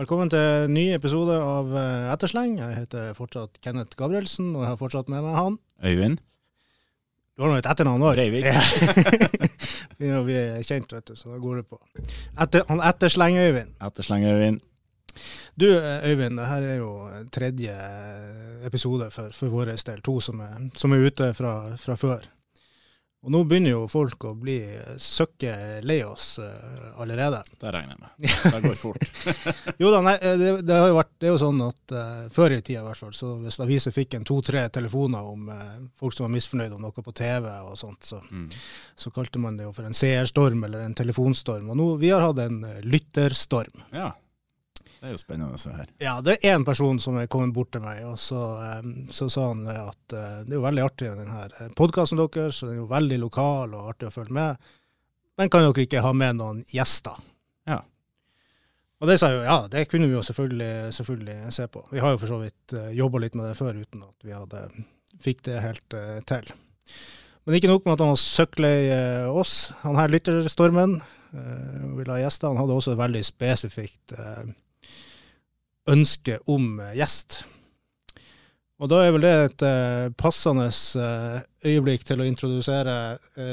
Velkommen til en ny episode av eh, Ettersleng. Jeg heter fortsatt Kenneth Gabrielsen, og jeg har fortsatt med meg han. Øyvind? Du har nå et etternavn òg. Breivik. Ja, vi er kjent, vet du, så da går det på. Etter, han Ettersleng-Øyvind. Ettersleng Øyvind. Du eh, Øyvind, det her er jo tredje episode for, for vår del. To som er, som er ute fra, fra før. Og nå begynner jo folk å bli søkke lei oss uh, allerede. Det regner jeg med. Det går fort. jo da, nei, det, det, har jo vært, det er jo sånn at uh, før i tida i hvert fall, så hvis aviser fikk en to-tre telefoner om uh, folk som var misfornøyde om noe på TV og sånt, så, mm. så kalte man det jo for en seerstorm eller en telefonstorm. Og nå, vi har hatt en lytterstorm. Ja. Det er jo spennende å se her. Ja, det er én person som er kommet bort til meg, og så, så sa han at uh, det er jo veldig artig med denne podkasten deres, og den er jo veldig lokal og artig å følge med. Men kan dere ikke ha med noen gjester? Ja. Og det sa jeg jo ja, det kunne vi jo selvfølgelig, selvfølgelig se på. Vi har jo for så vidt uh, jobba litt med det før uten at vi hadde fikk det helt uh, til. Men ikke nok med at han var søkklei uh, oss. Han her lytterstormen uh, ville ha gjester. Han hadde også et veldig spesifikt uh, ønske om eh, gjest. Og da er vel det et uh, passende uh, øyeblikk til å introdusere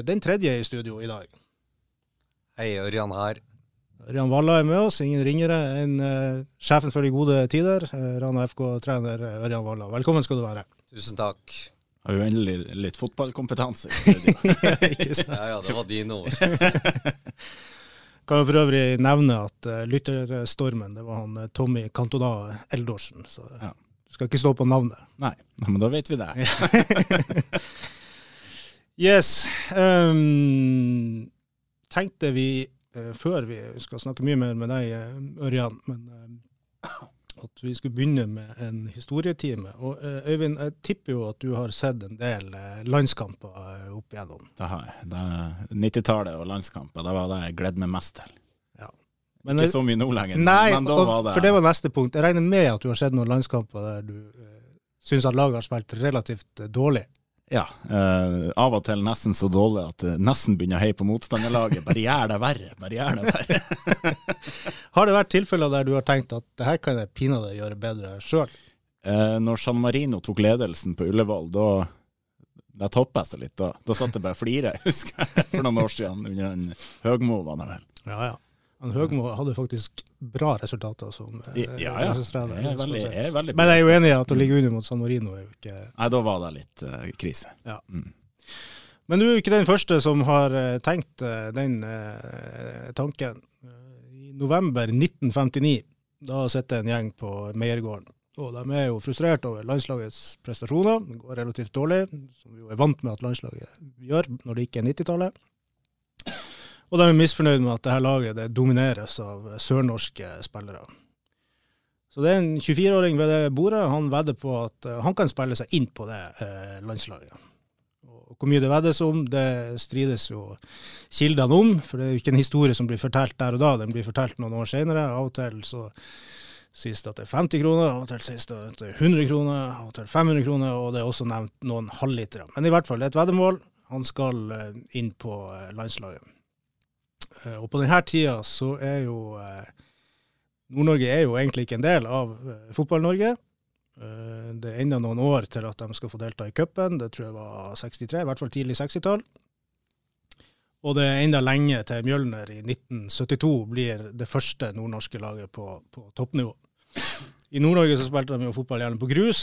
den tredje i studio i dag. Hei, Ørjan her. Ørjan Valla er med oss, ingen ringere enn sjefen for de gode tider. Rana FK-trener Ørjan Valla. Velkommen skal du være. Tusen takk. Har jo endelig litt fotballkompetanse i studio. ja, ja, det var dine ord. Kan jo for øvrig nevne at uh, lytterstormen, det var han uh, Tommy Cantona Eldorsen. Så ja. du skal ikke stå på navnet. Nei, men da vet vi det. yes. Um, tenkte vi uh, før vi skal snakke mye mer med deg, Ørjan, men at vi skulle begynne med en historietime. Og uh, Øyvind, jeg tipper jo at du har sett en del uh, landskamper uh, opp igjennom? Det har jeg. 90-tallet og landskamper, det var det jeg gledde meg mest til. Ja. Men, Ikke så mye nå lenger, nei, men da og, var det For det var neste punkt. Jeg regner med at du har sett noen landskamper der du uh, syns at laget har spilt relativt dårlig? Ja, uh, av og til nesten så dårlig at det nesten begynner å heie på motstanderlaget. Bare gjør det verre, bare gjør det verre. har det vært tilfeller der du har tenkt at det her kan jeg pinadø gjøre bedre sjøl? Uh, når San Marino tok ledelsen på Ullevål, da det toppa jeg seg litt. Da, da satt jeg bare og flira, husker jeg, for noen år siden. Under en Høgmo, var det vel. Ja, ja. Han Høgmo hadde faktisk bra resultater som eh, ja, ja. Jeg er veldig, jeg er veldig Men jeg er jo enig i at å ligge under mot San Marino er jo ikke Nei, da var det litt uh, krise. Ja. Mm. Men du er ikke den første som har uh, tenkt uh, den tanken. I november 1959 da sitter en gjeng på Meiergården. Og de er jo frustrert over landslagets prestasjoner. Det går relativt dårlig, som vi jo er vant med at landslaget gjør når det ikke er 90-tallet. Og de er misfornøyd med at dette laget det domineres av sørnorske spillere. Så det er en 24-åring ved det bordet. Han vedder på at uh, han kan spille seg inn på det uh, landslaget. Og hvor mye det veddes om, det strides jo kildene om. For det er jo ikke en historie som blir fortalt der og da, den blir fortalt noen år senere. Av og til så sies det at det er 50 kroner, av og til sies det at det er 100 kroner, av og til 500 kroner, og det er også nevnt noen halvlitere. Men i hvert fall, det er et veddemål. Han skal uh, inn på landslaget. Eh, og på denne tida så er jo eh, Nord-Norge er jo egentlig ikke en del av eh, Fotball-Norge. Det er enda noen år til at de skal få delta i cupen. Det tror jeg var 63, i hvert fall tidlig 60-tall. Og det er enda lenge til Mjølner i 1972 blir det første nordnorske laget på, på toppnivå. I Nord-Norge så spilte de jo fotball gjerne på grus,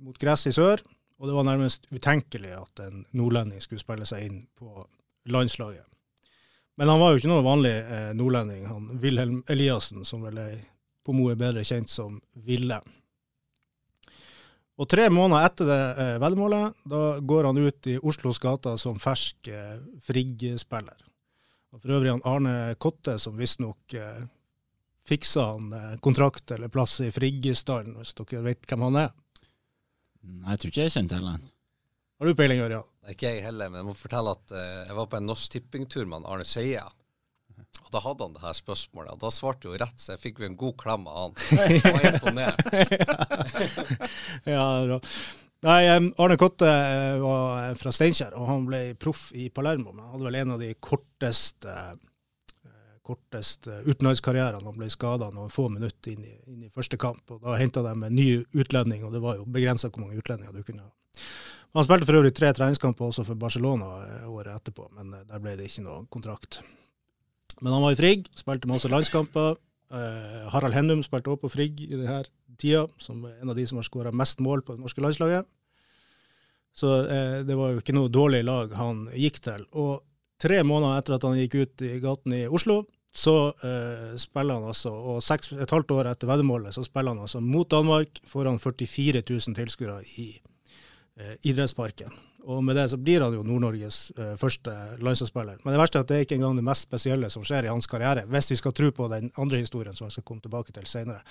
mot gress i sør. Og det var nærmest utenkelig at en nordlending skulle spille seg inn på landslaget. Men han var jo ikke noe vanlig eh, nordlending, han Wilhelm Eliassen, som vel er på Mo er bedre kjent som Ville. Og tre måneder etter det eh, veddemålet, da går han ut i Oslos gater som fersk eh, Frigg-spiller. Og For øvrig han Arne Kotte, som visstnok eh, fiksa han eh, kontrakt eller plass i Frigg-stallen, hvis dere vet hvem han er. Nei, jeg tror ikke jeg kjente heller. Har du peiling, Ørjan? Ikke jeg heller, men jeg må fortelle at uh, jeg var på en Norsk Tippingtur med Arne Skeie. Og da hadde han det her spørsmålet, og da svarte jo rett, så jeg fikk jo en god klem av han. Jeg var imponert. ja, bra. Nei, Arne Kotte eh, var fra Steinkjer, og han ble proff i Palermo. Men han hadde vel en av de korteste, korteste utenlandskarrierene. Han ble skada noen få minutter inn i, inn i, første kamp. og Da henta de en ny utlending, og det var jo begrensa hvor mange utlendinger du kunne ha. Han spilte for øvrig tre treningskamper også for Barcelona eh, året etterpå, men eh, der ble det ikke noe kontrakt. Men han var i Frigg, spilte masse landskamper. Uh, Harald Hennum spilte også på Frigg i denne tida, som er en av de som har skåra mest mål på det norske landslaget. Så uh, det var jo ikke noe dårlig lag han gikk til. Og tre måneder etter at han gikk ut i gaten i Oslo, så uh, spiller han altså, og seks, et halvt år etter veddemålet, så spiller han altså mot Danmark foran 44 000 tilskuere i eh, idrettsparken. Og med det så blir han jo Nord-Norges uh, første landslagsspiller. Men det verste er at det er ikke engang det mest spesielle som skjer i hans karriere, hvis vi skal tro på den andre historien som jeg skal komme tilbake til senere.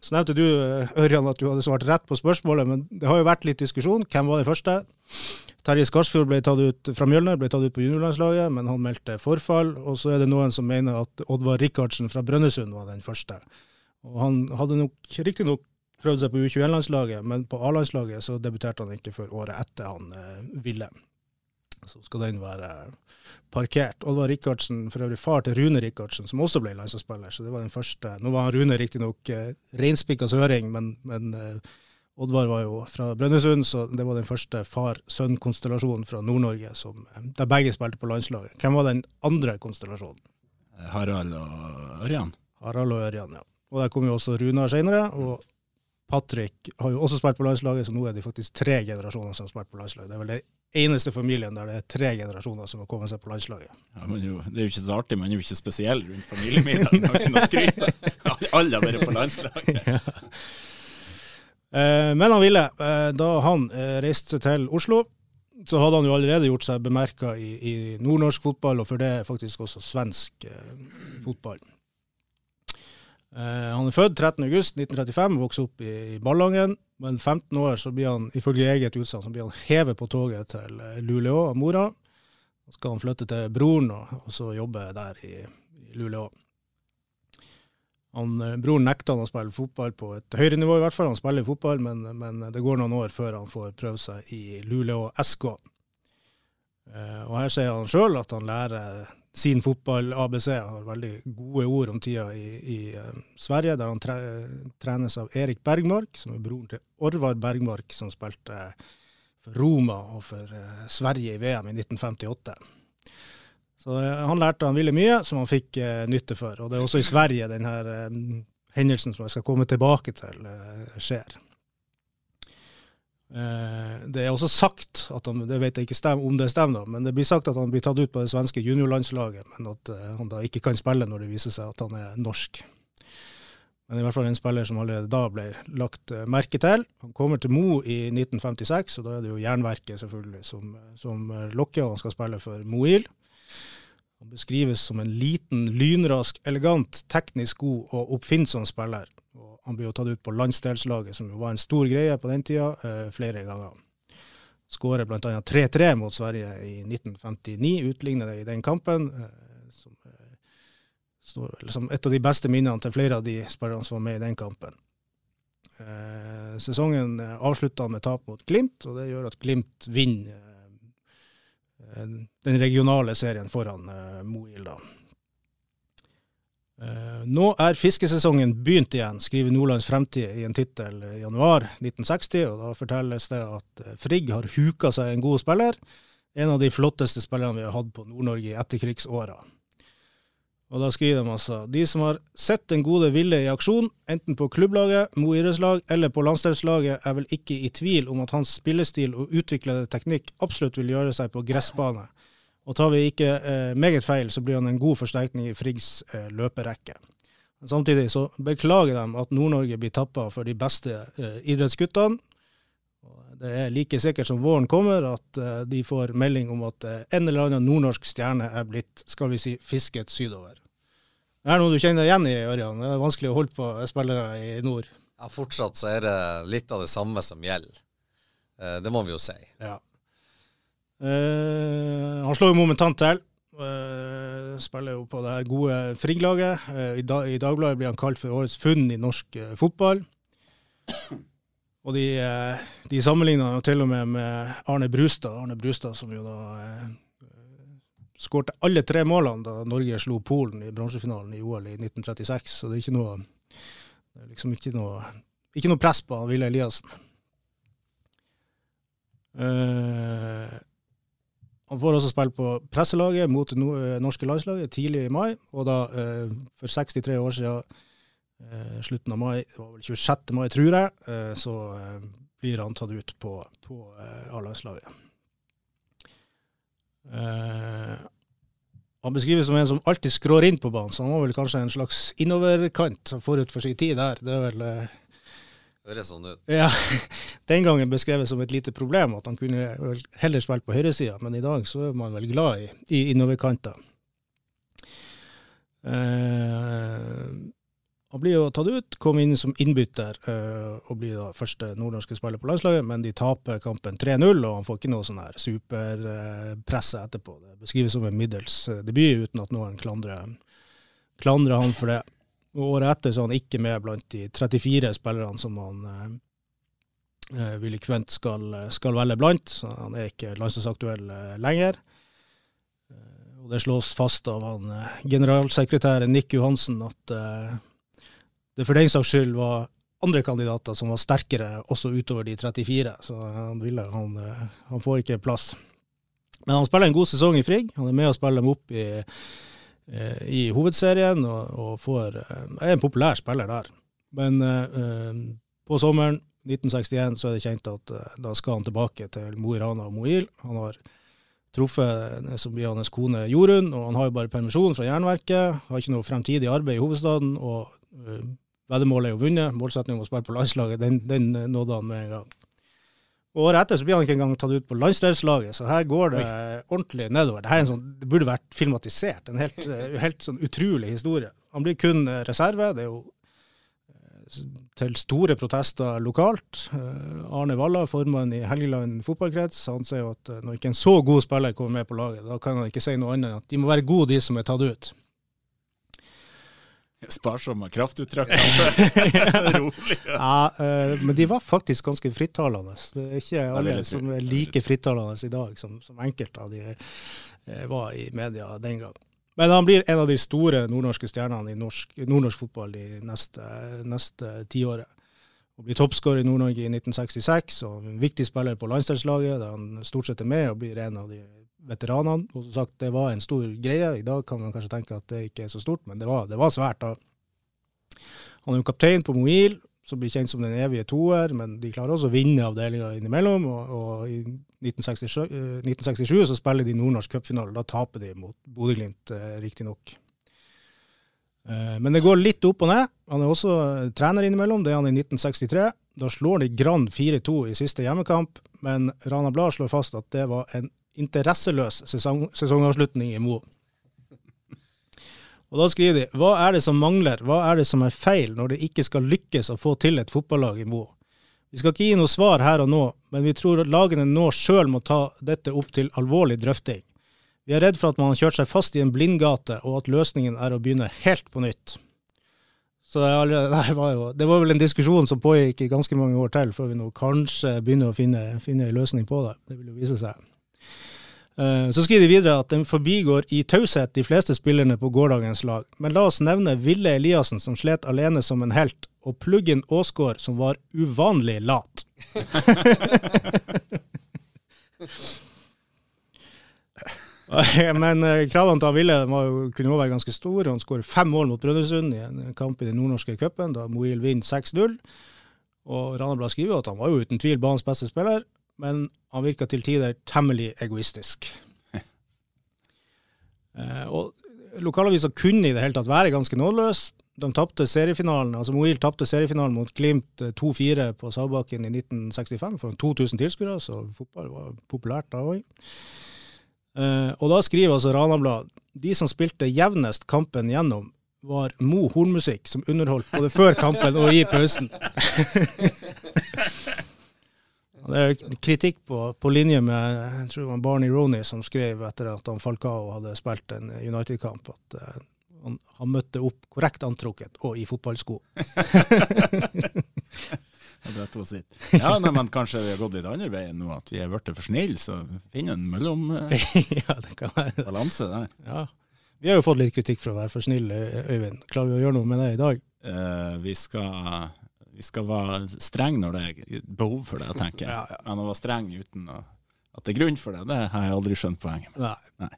Så nevnte du, uh, Ørjan, at du hadde svart rett på spørsmålet, men det har jo vært litt diskusjon. Hvem var den første? Terje Skarsfjord ble tatt ut fra Mjølner, ble tatt ut på juniorlandslaget, men han meldte forfall. Og så er det noen som mener at Oddvar Rikardsen fra Brønnøysund var den første. Og han hadde nok riktignok prøvde seg på U21-landslaget, men på A-landslaget så debuterte han ikke før året etter han eh, ville. Så skal den være parkert. Oddvar Rikardsen, for øvrig far til Rune Rikardsen, som også ble landslagsspiller. Så det var den første. Nå var han Rune riktignok eh, reinspikka søring, men, men eh, Oddvar var jo fra Brønnøysund, så det var den første far-sønn-konstellasjonen fra Nord-Norge eh, der begge spilte på landslaget. Hvem var den andre konstellasjonen? Harald og Ørjan. Harald og Ørjan, ja. Og der kom jo også Runar senere. Og Patrick har jo også spilt på landslaget, så nå er det faktisk tre generasjoner som har spilt på landslaget. Det er vel det eneste familien der det er tre generasjoner som har kommet seg på landslaget. Ja, jo, det er jo ikke så artig, men er jo ikke spesiell rundt familiemiddagen. Har ikke noe skryt av. Alle har vært på landslaget. ja. eh, men han ville. Eh, da han eh, reiste til Oslo, så hadde han jo allerede gjort seg bemerka i, i nordnorsk fotball, og for det faktisk også svensk fotball. Eh, han er født 13.8.1935, vokser opp i, Ballangen. Men 15 år så blir han ifølge eget utsagn så blir han hevet på toget til uh, Luleå av mora. Så skal han flytte til broren og, så jobbe der i, i Luleå. Han, uh, broren nekter han å spille fotball på et høyere nivå, i hvert fall. Han spiller fotball, men, men det går noen år før han får prøve seg i Luleå SK. og her sier han sjøl at han lærer sin fotball-ABC. Har veldig gode ord om tida i, i uh, Sverige, der han tre, trenes av Erik Bergmark, som er broren til Orvar Bergmark, som spilte for Roma og for uh, Sverige i VM i 1958. Så uh, han lærte han ville mye, som han fikk nytte for. Og det er også i Sverige denne hendelsen som jeg skal komme tilbake til, skjer. Eh, det er også sagt, at han, det vet jeg ikke stem, om det stemmer, men det blir sagt at han blir tatt ut på det svenske juniorlandslaget, men at uh, han da ikke kan spille når det viser seg at han er norsk. Men i hvert fall en spiller som allerede da ble lagt uh, merke til. Han kommer til Mo i 1956, og da er det jo Jernverket selvfølgelig som, som lokker, og han skal spille for Moil. Han beskrives som en liten, lynrask, elegant, teknisk god og oppfinnsom spiller han ble jo tatt ut på landsdelslaget, som jo var en stor greie på den tida, eh, flere ganger. Skårer bl.a. 3-3 mot Sverige i 1959, utligner det i den kampen. Eh, som eh, står som et av de beste minnene til flere av de spillerne som var med i den kampen. Sesongen avslutta med tap mot Glimt, og det gjør at Glimt vinner den regionale serien foran Moil. Uh, nå er fiskesesongen begynt igjen, skriver Nordlands Fremtid i en tittel i januar 1960. og Da fortelles det at uh, Frigg har huka seg en god spiller. En av de flotteste spillerne vi har hatt på Nord-Norge i etterkrigsåra. Og da skriver de altså de som har sett den gode Ville i aksjon, enten på klubblaget, Mo idrettslag eller på landsdelslaget, er vel ikke i tvil om at hans spillestil og utviklede teknikk absolutt vil gjøre seg på gressbane og tar vi ikke eh, meget feil, så blir han en god forsterkning i Friggs eh, løperekke. Men samtidig så beklager de at Nord-Norge blir tappa for de beste eh, idrettsguttene. Det er like sikkert som våren kommer at eh, de får melding om at eh, en eller annen nordnorsk stjerne er blitt skal vi si, fisket sydover. Det er noe du kjenner igjen i, Ørjan? Det er vanskelig å holde på spillere i nord. Ja, Fortsatt så er det litt av det samme som gjelder. Eh, det må vi jo si. Ja. Uh, han slår jo momentant til. Uh, spiller jo på det her gode Frigg-laget. Uh, i, dag, I Dagbladet blir han kalt for årets funn i norsk fotball. Og de, de sammenligner jo til og med med Arne Brustad, Arne Brustad som jo da skårte alle tre målene da Norge slo Polen i bronsefinalen i OL i 1936. Så det er ikke noe, er liksom ikke noe, ikke noe press på Ville Eliassen. Uh, han får også spille på presselaget mot det norske landslaget tidlig i mai. Og da, eh, for 63 år siden, eh, slutten av mai, det var vel 26. mai, tror jeg, så blir han tatt ut på, på A-landslaget. Uh, han beskrives som en som alltid skrår inn på banen, så han var vel kanskje en slags innoverkant forut for sin tid der. Det er vel Høres sånn ut. Ja, Den gangen beskrevet som et lite problem, at han kunne heller spilt på høyresida, men i dag så er man vel glad i, i innoverkanter. Eh, han blir jo tatt ut, kom inn som innbytter eh, og blir da første nordnorske spiller på landslaget, men de taper kampen 3-0, og han får ikke noe sånn her superpresse etterpå. Det beskrives som en middels uh, debut, uten at noen klandrer, klandrer, han for det. Og Året etter så er han ikke med blant de 34 spillerne som han eh, Willy Kvent skal, skal, velge blant, så han er ikke landslagsaktuell lenger. Og Det slås fast av han generalsekretæren Nick Johansen at det for den saks skyld var andre kandidater som var sterkere også utover de 34, så han, ville, han, eh, han får ikke plass. Men han spiller en god sesong i Frigg. Han er med å spille dem opp i, eh, i hovedserien og, og får, eh, er en populær spiller der. Men uh, på sommeren 1961 så er det kjent at da skal han tilbake til Mo i Rana og Moil. Han har truffet som blir hans kone Jorunn, og han har jo bare permisjon fra Jernverket. Har ikke noe fremtidig arbeid i hovedstaden. og Veddemålet er jo vunnet. Målsettingen om å spille på landslaget, den, den nådde han med en gang. Året etter så blir han ikke engang tatt ut på landslagslaget, så her går det Oi. ordentlig nedover. Det, sånn, det, burde vært filmatisert. En helt, eh, helt sånn utrolig historie. Han blir kun eh, reserve. Det er jo eh, til store protester lokalt. Arne Valla, formann i Helgeland fotballkrets, han sier at når ikke en så god spiller kommer med på laget, da kan han ikke si noe annet enn at de må være gode, de som er tatt ut. Sparsomme kraftuttrykk. Rolig. Ja, uh, men de var faktisk ganske frittalende. Det er ikke alle som er like frittalende i dag som, som enkelte av de uh, var i media den gang. Men han blir en av de store nordnorske stjernene i norsk, nordnorsk fotball de neste, neste tiåret. Og blir toppskårer i Nord-Norge i 1966 og en viktig spiller på landslagslaget, der han stort sett er med og blir en av de veteranene. Og som sagt, det var en stor greie. I dag kan man kanskje tenke at det ikke er så stort, men det var, det var svært da. Han er jo kaptein på Moil, som blir kjent som den evige toer, men de klarer også å vinne avdelinga innimellom. Og, og i 1967, 1967, eh, så spiller de nordnorsk cupfinale. Da taper de mot Bodø-Glimt, eh, riktignok. Eh, men det går litt opp og ned. Han er også trener innimellom, det er han i 1963. Da slår de Grand 4-2 i siste hjemmekamp, men Rana Blad slår fast at det var en interesseløs sesong, sesongavslutning i Mo. Og Da skriver de hva er det som mangler, hva er det som er feil når det ikke skal lykkes å få til et fotballag i Mo? Vi skal ikke gi noe svar her og nå, men vi tror at lagene nå sjøl må ta dette opp til alvorlig drøfting. Vi er redd for at man har kjørt seg fast i en blindgate, og at løsningen er å begynne helt på nytt. Så det, var jo, det var vel en diskusjon som pågikk i ganske mange år til, før vi nå kanskje begynner å finne, finne en løsning på det. Det vil jo vise seg. Eh, så skriver de videre at den forbigår i taushet de fleste spillerne på gårsdagens lag. Men la oss nevne Ville Eliassen, som slet alene som en helt, og Pluggen Aasgaard, som var uvanlig lat. Men eh, kravene til Ville kunne også være ganske store. Han skårer fem mål mot Brønnøysund i en kamp i den nordnorske cupen, da Moil vinner 6-0. Og Ranabladet skriver at han var jo uten tvil banens beste spiller, men han virka til tider temmelig egoistisk. eh, og Lokalavisa kunne i det hele tatt være ganske nådeløs. De tapte seriefinalen, altså Moil tapte seriefinalen mot Glimt 2-4 eh, på Sagbakken i 1965 for 2000 tilskuere, så fotball var populært da òg. Eh, og da skriver altså Ranablad de som spilte jevnest kampen gjennom, var Mo hornmusikk som underholdt både før kampen og i pausen. Det er kritikk på, på, linje med jeg tror det var Barney Roney som skrev etter at han Falcao hadde spilt en United-kamp, at uh, han, han, møtte opp korrekt antrukket og i fotballsko. Det er sitt. Ja, nei, men kanskje vi har gått litt andre veien nå, at vi er blitt for snille, så finn en mellombalanse ja, det kan være. der. Ja. Vi har jo fått litt kritikk for å være for snille, Øyvind. Klarer vi å gjøre noe med det i dag? Uh, vi, skal, vi skal være streng når det er behov for det, tenker jeg. Ja, ja. Men å være streng uten å, at det er grunn for det, det har jeg aldri skjønt poenget med. Nei. Nei.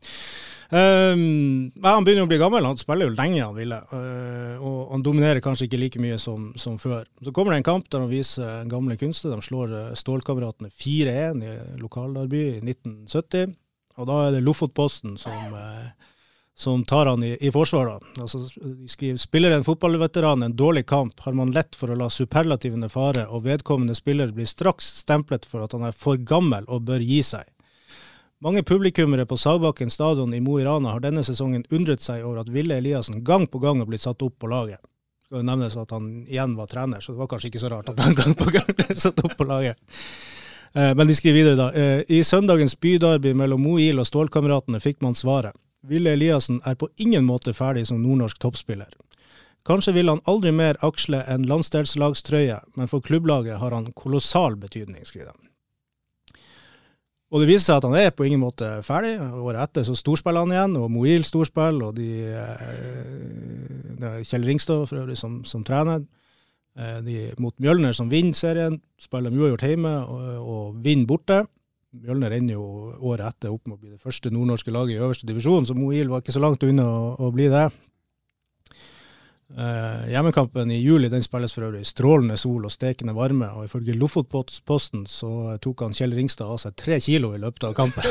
Um, han begynner å bli gammel, han spiller jo lenge han ville. Uh, og han dominerer kanskje ikke like mye som, som før. Så kommer det en kamp der han viser en gamle kunster. De slår uh, Stålkameratene 4-1 i lokalderby i 1970. Og da er det Lofotposten som, uh, som tar han i, i forsvar. Altså, de skriver spiller en fotballveteran en dårlig kamp, har man lett for å la superlativene fare, og vedkommende spiller blir straks stemplet for at han er for gammel og bør gi seg. Mange publikummere på Sagbakken stadion i Mo i Rana har denne sesongen undret seg over at Ville Eliassen gang på gang har blitt satt opp på laget. Det skal jo nevnes at han igjen var trener, så det var kanskje ikke så rart at han gang på gang ble satt opp på laget. Eh, Men de skriver videre, da. Eh, I søndagens bydarby mellom Moil og Stålkameratene fikk man svaret. Ville Eliassen er på ingen måte ferdig som nordnorsk toppspiller. Kanskje vil han aldri mer aksle en landsdelslagstrøye, men for klubblaget har han kolossal betydning, skriver de. Og det viser seg at han er på ingen måte ferdig. Året etter så storspiller han igjen, og Moil storspill, og de, eh, det Kjell Ringstad for øvrig som, som trener. Eh, De, mot Mjølner som vinner serien, spiller de uavgjort hjemme og, og vinner borte. Mjølner ender jo året etter opp med å bli det første nordnorske laget i øverste divisjon, så Moil var ikke så langt unna å, å bli det. Eh, hjemmekampen i juli den spilles for øvrig i strålende sol og stekende varme, og ifølge Lofotposten så tok han Kjell Ringstad av seg tre kilo i løpet av kampen.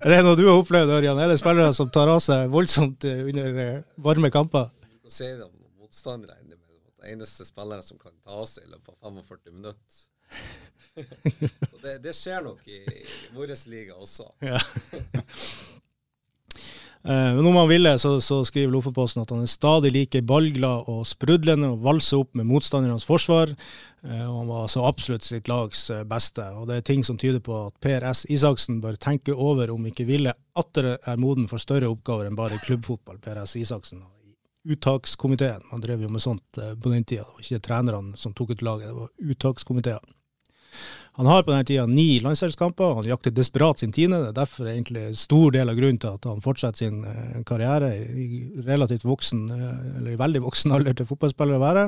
er det noe du har opplevd, Ørjan? Er det spillere som tar av seg voldsomt eh, under eh, varme kamper? Nå sier de om motstandere det eneste spillere som kan ta av seg i løpet av 45 minutter. Så det, det skjer nok i, i vår liga også. Ja. Eh, Men om han ville, så, så skriver Lofotposten at han er stadig like ballglad og sprudlende og valser opp med motstandernes forsvar. Eh, Og han var så absolutt sitt lags eh, beste. Og det er ting som tyder på at Per S. Isaksen bør tenke over om ikke Ville atter er moden for større oppgaver enn bare klubbfotball. Per S. Isaksen uttakskomiteen. Han drev jo med sånt eh, på den tida. Det var ikke trenerne som tok ut laget, det var uttakskomiteer. Han har på denne tida ni landslagskamper, han jakter desperat sin tiende. Det er derfor egentlig stor del av grunnen til at han fortsetter sin eh, karriere i relativt voksen, eh, eller i veldig voksen alder til fotballspiller å være.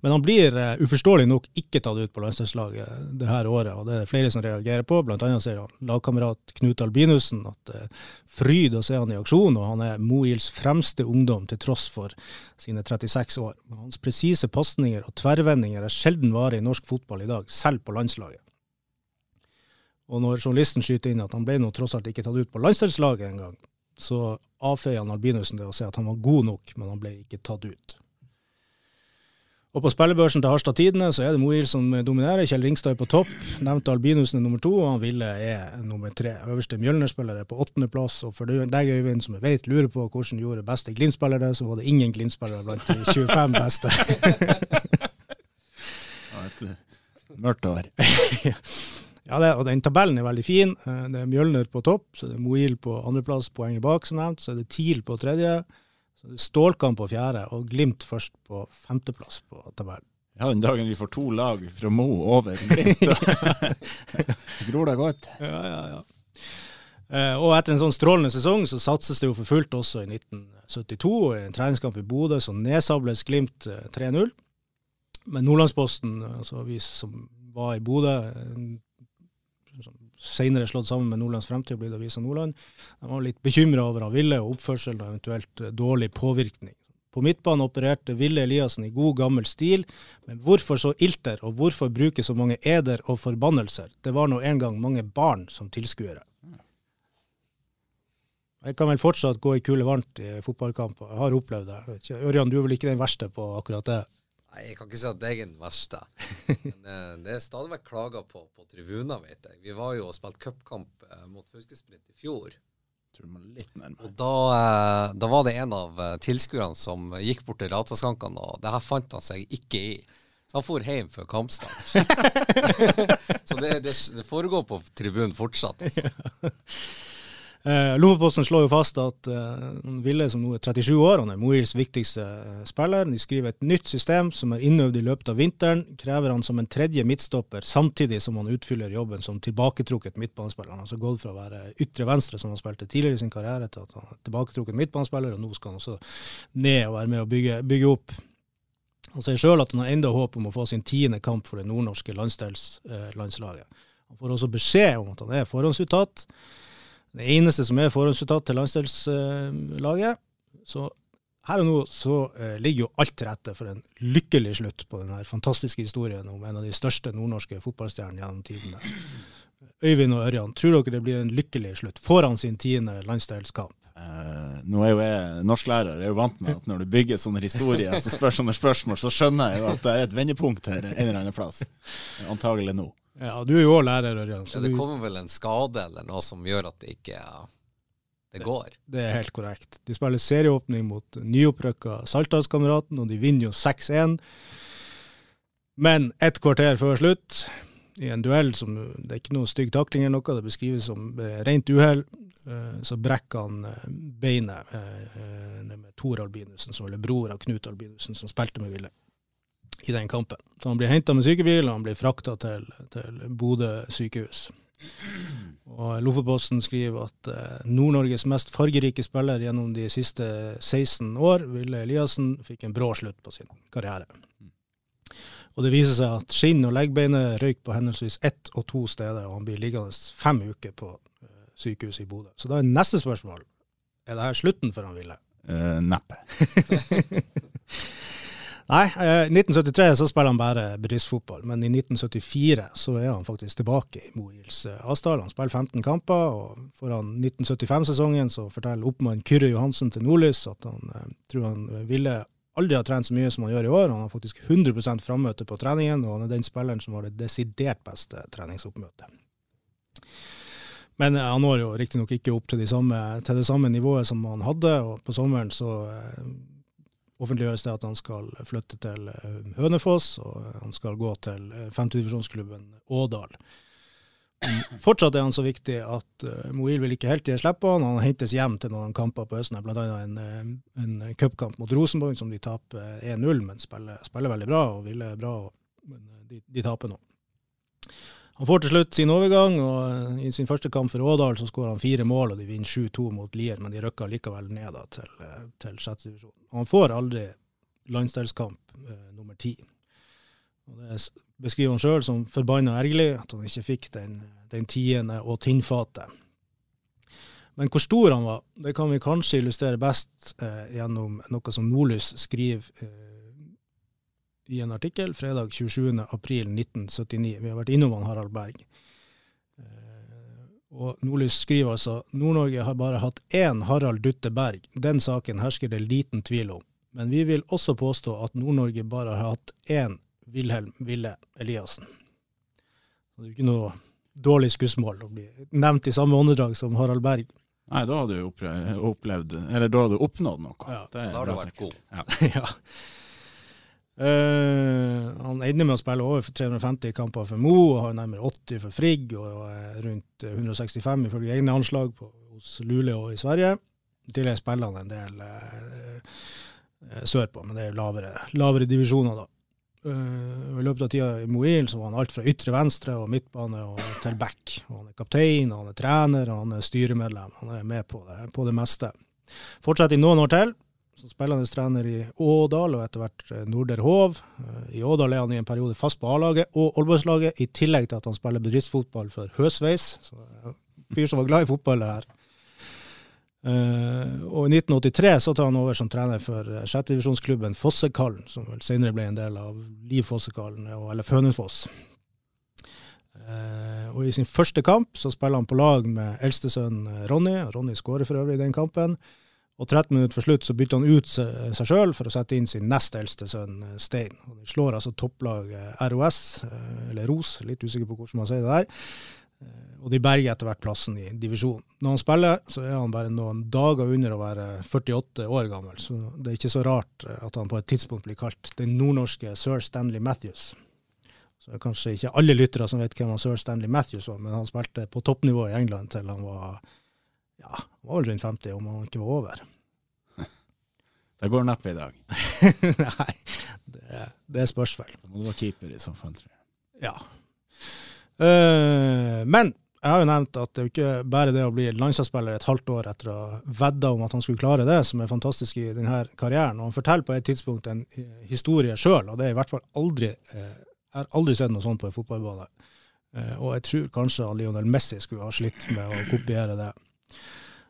Men han blir uh, uforståelig nok ikke tatt ut på landslagslaget det her året, og det er flere som reagerer på. Blant annet sier lagkamerat Knut Albinussen at det er fryd å se han i aksjon, og han er Moils fremste ungdom til tross for sine 36 år. Men hans presise pasninger og tverrvendinger er sjelden vare i norsk fotball i dag, selv på landslaget. Og når journalisten skyter inn at han ble nå tross alt ikke tatt ut på landslagslaget engang, så avfeier han Albinussen det og sier at han var god nok, men han ble ikke tatt ut. Og på spillebørsen til Harstad Tidende så er det Moil som dominerer. Kjell Ringstad er på topp. Nevnte Albinussen er nummer to, og han Ville er nummer tre. Øverste Mjølner-spiller er på åttendeplass. Og for deg, Øyvind, som jeg vet lurer på hvordan gjorde beste Glimt-spillere så var det ingen Glimt-spillere blant de 25 beste. Eh, mørkt år. Ja, det, og den tabellen er veldig fin. Eh, Det er Mjølner på topp, så det er Moil på andreplass, poenget bak, som nevnt. Så er det TIL på tredje. Så Stålkamp på fjerde, og Glimt først på femteplass på tabellen. Ja, den dagen vi får to lag fra Mo over Glimt, gror det godt. Ja, ja, ja. Eh, og etter en sånn strålende sesong så satses det jo for fullt også i 1972. og I en treningskamp i Bodø så nedsables Glimt eh, 3-0. Men Nordlandsposten, altså vi som var i Bodø, eh, senere slått sammen med Nordlands Fremtid, og blitt Avisa Nordland, de var litt bekymra over han Ville og oppførselen og eventuelt eh, dårlig påvirkning. På midtbanen opererte Ville Eliassen i god gammel stil, men hvorfor så ilter, og hvorfor bruke så mange eder og forbannelser? Det var nå en gang mange barn som tilskuere. Jeg kan vel fortsatt gå i kule varmt i fotballkamp, og jeg har opplevd det. Ørjan, du er vel ikke den verste på akkurat det? Nei, jeg kan ikke si at jeg er den verste. Men eh, det er stadig vekk klager på, på tribuner, vet jeg. Vi var jo og spilte cupkamp eh, mot Fauskesprint i fjor. Tror du må litt nærmere. Og da, eh, da var det en av eh, tilskuerne som gikk bort til rataskankene, og det her fant han seg ikke i. Så han for hjem før kampstart. så det, det, det foregår på tribunen fortsatt. Altså. Eh, Lofoposten slår jo fast at eh, Ville, som nå er 37 år, han er Moils viktigste eh, spiller. De skriver et nytt system som er innøvd i løpet av vinteren. Krever han som en tredje midtstopper, samtidig som han utfyller jobben som tilbaketrukket midtbanespiller. Han har altså gått fra å være ytre venstre, som han spilte tidligere i sin karriere, til at han er tilbaketrukket midtbanespiller, og nå skal han også ned og være med å bygge, bygge opp. Han sier sjøl at han har enda håp om å få sin tiende kamp for det nordnorske landsdelslandslaget. Han får også beskjed om at han er forhåndsuttatt. Det eneste som er forhåndsuttatt til landsdelslaget. Så her og nå så eh, ligger jo alt til rette for en lykkelig slutt på denne fantastiske historien om en av de største nordnorske fotballstjernene gjennom tidene. Øyvind og Ørjan, tror dere det blir en lykkelig slutt? foran sin tiende landsdelskamp? Uh, nå er jo jeg norsklærer, jeg er jo vant med at når du bygger sånne historier, så spør sånne spørsmål, så skjønner jeg jo at det er et vendepunkt her en eller annen plass. Antagelig nå. Ja, du er jo òg lærer, Ørjan. Ja, det kommer vel en skade eller noe som gjør at det ikke det går. Det er helt korrekt. De spiller serieåpning mot nyopprykka Saltdalskameraten, og de vinner jo 6-1. Men ett kvarter før slutt, i en duell som Det er ikke noe stygg takling eller noe, det beskrives som eh, rent uhell. Eh, så brekker han eh, beinet med Tor Albinussen, som er bror av Knut Albinussen, som spilte med Ville i den kampen. Så han blir henta med sykebil, og han blir frakta til, til Bodø sykehus. Og Lofotposten skriver at eh, Nord-Norges mest fargerike spiller gjennom de siste 16 år, Ville Eliassen, fikk en brå slutt på sin karriere. Og Det viser seg at skinn og leggbeinet røyk på henholdsvis ett og to steder, og han blir liggende fem uker på eh, sykehuset i Bodø. Så da er neste spørsmål er det her slutten for han Ville? Uh, neppe. Nei, eh, i 1973 så spiller han bare bedriftsfotball, men i 1974 så er han faktisk tilbake i Moils eh, Asdal. Han spiller 15 kamper, og foran 1975-sesongen så forteller oppmann Kyrre Johansen til Nordlys at han eh, tror han ville aldri ha trent så mye som han gjør i år. Han har faktisk 100% frammøte på treningen, og han er den spilleren som har det desidert beste treningsoppmøtet. Men han når jo riktignok ikke opp til, de samme, til, det samme nivået som han hadde, og på sommeren så offentliggjøres det at han skal flytte til eh, Hønefoss, og han skal gå til eh, femtedivisjonsklubben Ådal. Fortsatt er han så viktig at uh, Moil vil ikke helt slipp på han. Han hentes hjem til noen kamper på Østene, bl.a. en, en cupkamp mot Rosenborg som de taper 1-0, men spiller, spiller, veldig bra og ville bra. men de, de taper nå. Han får til slutt sin overgang, og eh, i sin første kamp for Ådal så skårer han fire mål, og de vinner 7-2 mot Lier, men de rykker likevel ned da, til, eh, til sjette divisjon. Han får aldri landsdelskamp eh, nummer ti. Og det beskriver han sjøl som forbanna ergerlig, at han ikke fikk den, den tiende og tinnfatet. Men hvor stor han var, det kan vi kanskje illustrere best eh, gjennom noe som Nordlys skriver eh, i en artikkel fredag 27.4.1979. Vi har vært innom han Harald Berg. Eh, og Nordlys skriver altså Nord-Norge har bare hatt én Harald Dutte Berg. Den saken hersker det liten tvil om. Men vi vil også påstå at Nord-Norge bare har hatt én Wilhelm Ville Eliassen. Det er jo ikke noe dårlig skussmål å bli nevnt i samme åndedrag som Harald Berg. Nei, da hadde du opplevd, eller da hadde du oppnådd noe. Ja, da har du vært god. Ja. ja. Uh, han ender med å spille over 350 kamper for Mo, og har nærmere 80 for Frigg, og rundt 165 ifølge egne anslag på, hos Luleå i Sverige. I tillegg spiller han en del uh, sørpå, men det er lavere, lavere divisjoner, da. Uh, I løpet av tida i Moil så var han alt fra ytre venstre og midtbane og til back. Og han er kaptein, og han er trener og han er styremedlem. Han er med på det, på det meste. Fortsetter i noen år til som spillende trener i Ådal og etter hvert eh, Norder Hov. Eh, I Ådal er han i en periode fast på A-laget og Aalborgslaget, i tillegg til at han spiller bedriftsfotball for Høsveis. Så Fyr som var glad i fotball, her. Og I 1983 så tar han over som trener for sjettedivisjonsklubben Fossekallen, som vel senere ble en del av Liv Fossekallen, eller Fønefoss. Uh, og I sin første kamp så spiller han på lag med eldstesønnen Ronny. Ronny skårer for øvrig i den kampen. Og 13 minutter for slutt så bytter han ut seg sjøl for å sette inn sin nest eldste sønn eh, Stein. Og de slår altså topplaget ROS, eh, eller ROS, litt usikker på hvordan man sier det der. Eh, og de berger etter hvert plassen i divisjonen. Når han spiller, så er han bare noen dager under å være 48 år gammel. Så det er ikke så rart at han på et tidspunkt blir kalt den nordnorske sir Stanley Matthews. Så det er kanskje ikke alle lyttere som vet hvem han sir Stanley Matthews var, men han spilte på toppnivå i England til han var Ja, var vel rundt 50, om han ikke var over. Det går neppe i dag. Nei, det, det spørs vel. Du være keeper i så fall, tror jeg. Ja. Uh, men jeg har jo nevnt at det er jo ikke bare det å bli landslagsspiller et halvt år etter å ha vedda om at han skulle klare det, som er fantastisk i denne karrieren. Og han forteller på et tidspunkt en historie sjøl, og det er i hvert fall aldri Jeg har aldri sett noe sånt på en fotballbane. Uh, og jeg tror kanskje Lionel Messi skulle ha slitt med å kopiere det.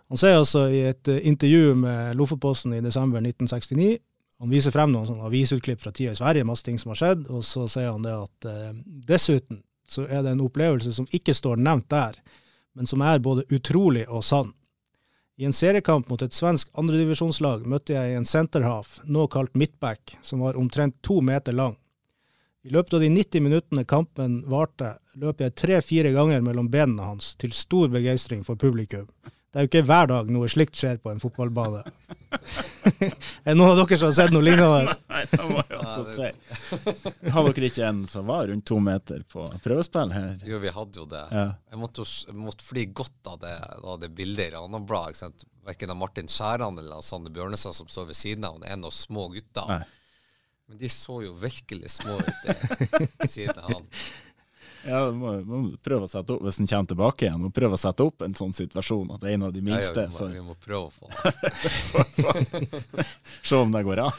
Han sier altså i et eh, intervju med Lofotposten i desember 1969 Han viser frem noen sånne avisutklipp fra tida i Sverige, masse ting som har skjedd, og så sier han det at eh, dessuten så er det en opplevelse som ikke står nevnt der, men som er både utrolig og sann. I en seriekamp mot et svensk andredivisjonslag møtte jeg en centerhalf, nå kalt midtback, som var omtrent to meter lang. I løpet av de 90 minuttene kampen varte, løp jeg tre-fire ganger mellom benene hans, til stor begeistring for publikum. Det er jo ikke hver dag noe slikt skjer på en fotballbane. er det noen av dere som har sett noe lignende? Nei, det må jeg også si. Har dere ikke en som var rundt to meter på prøvespill her? Jo, vi hadde jo det. Ja. Jeg måtte, jeg måtte fly godt av det, av det bildet i Ranabladet. Verken av Martin Skjæran eller av Sander Bjørnestad som står ved siden av, han, er noen små gutter. Nei. Men de så jo virkelig små ut det, ved siden av han. Ja, må, må prøve å sette opp, Hvis han kommer tilbake igjen, må prøve å sette opp en sånn situasjon at en av de Ja, ja, minste vi, må, vi må prøve å få se om det går an.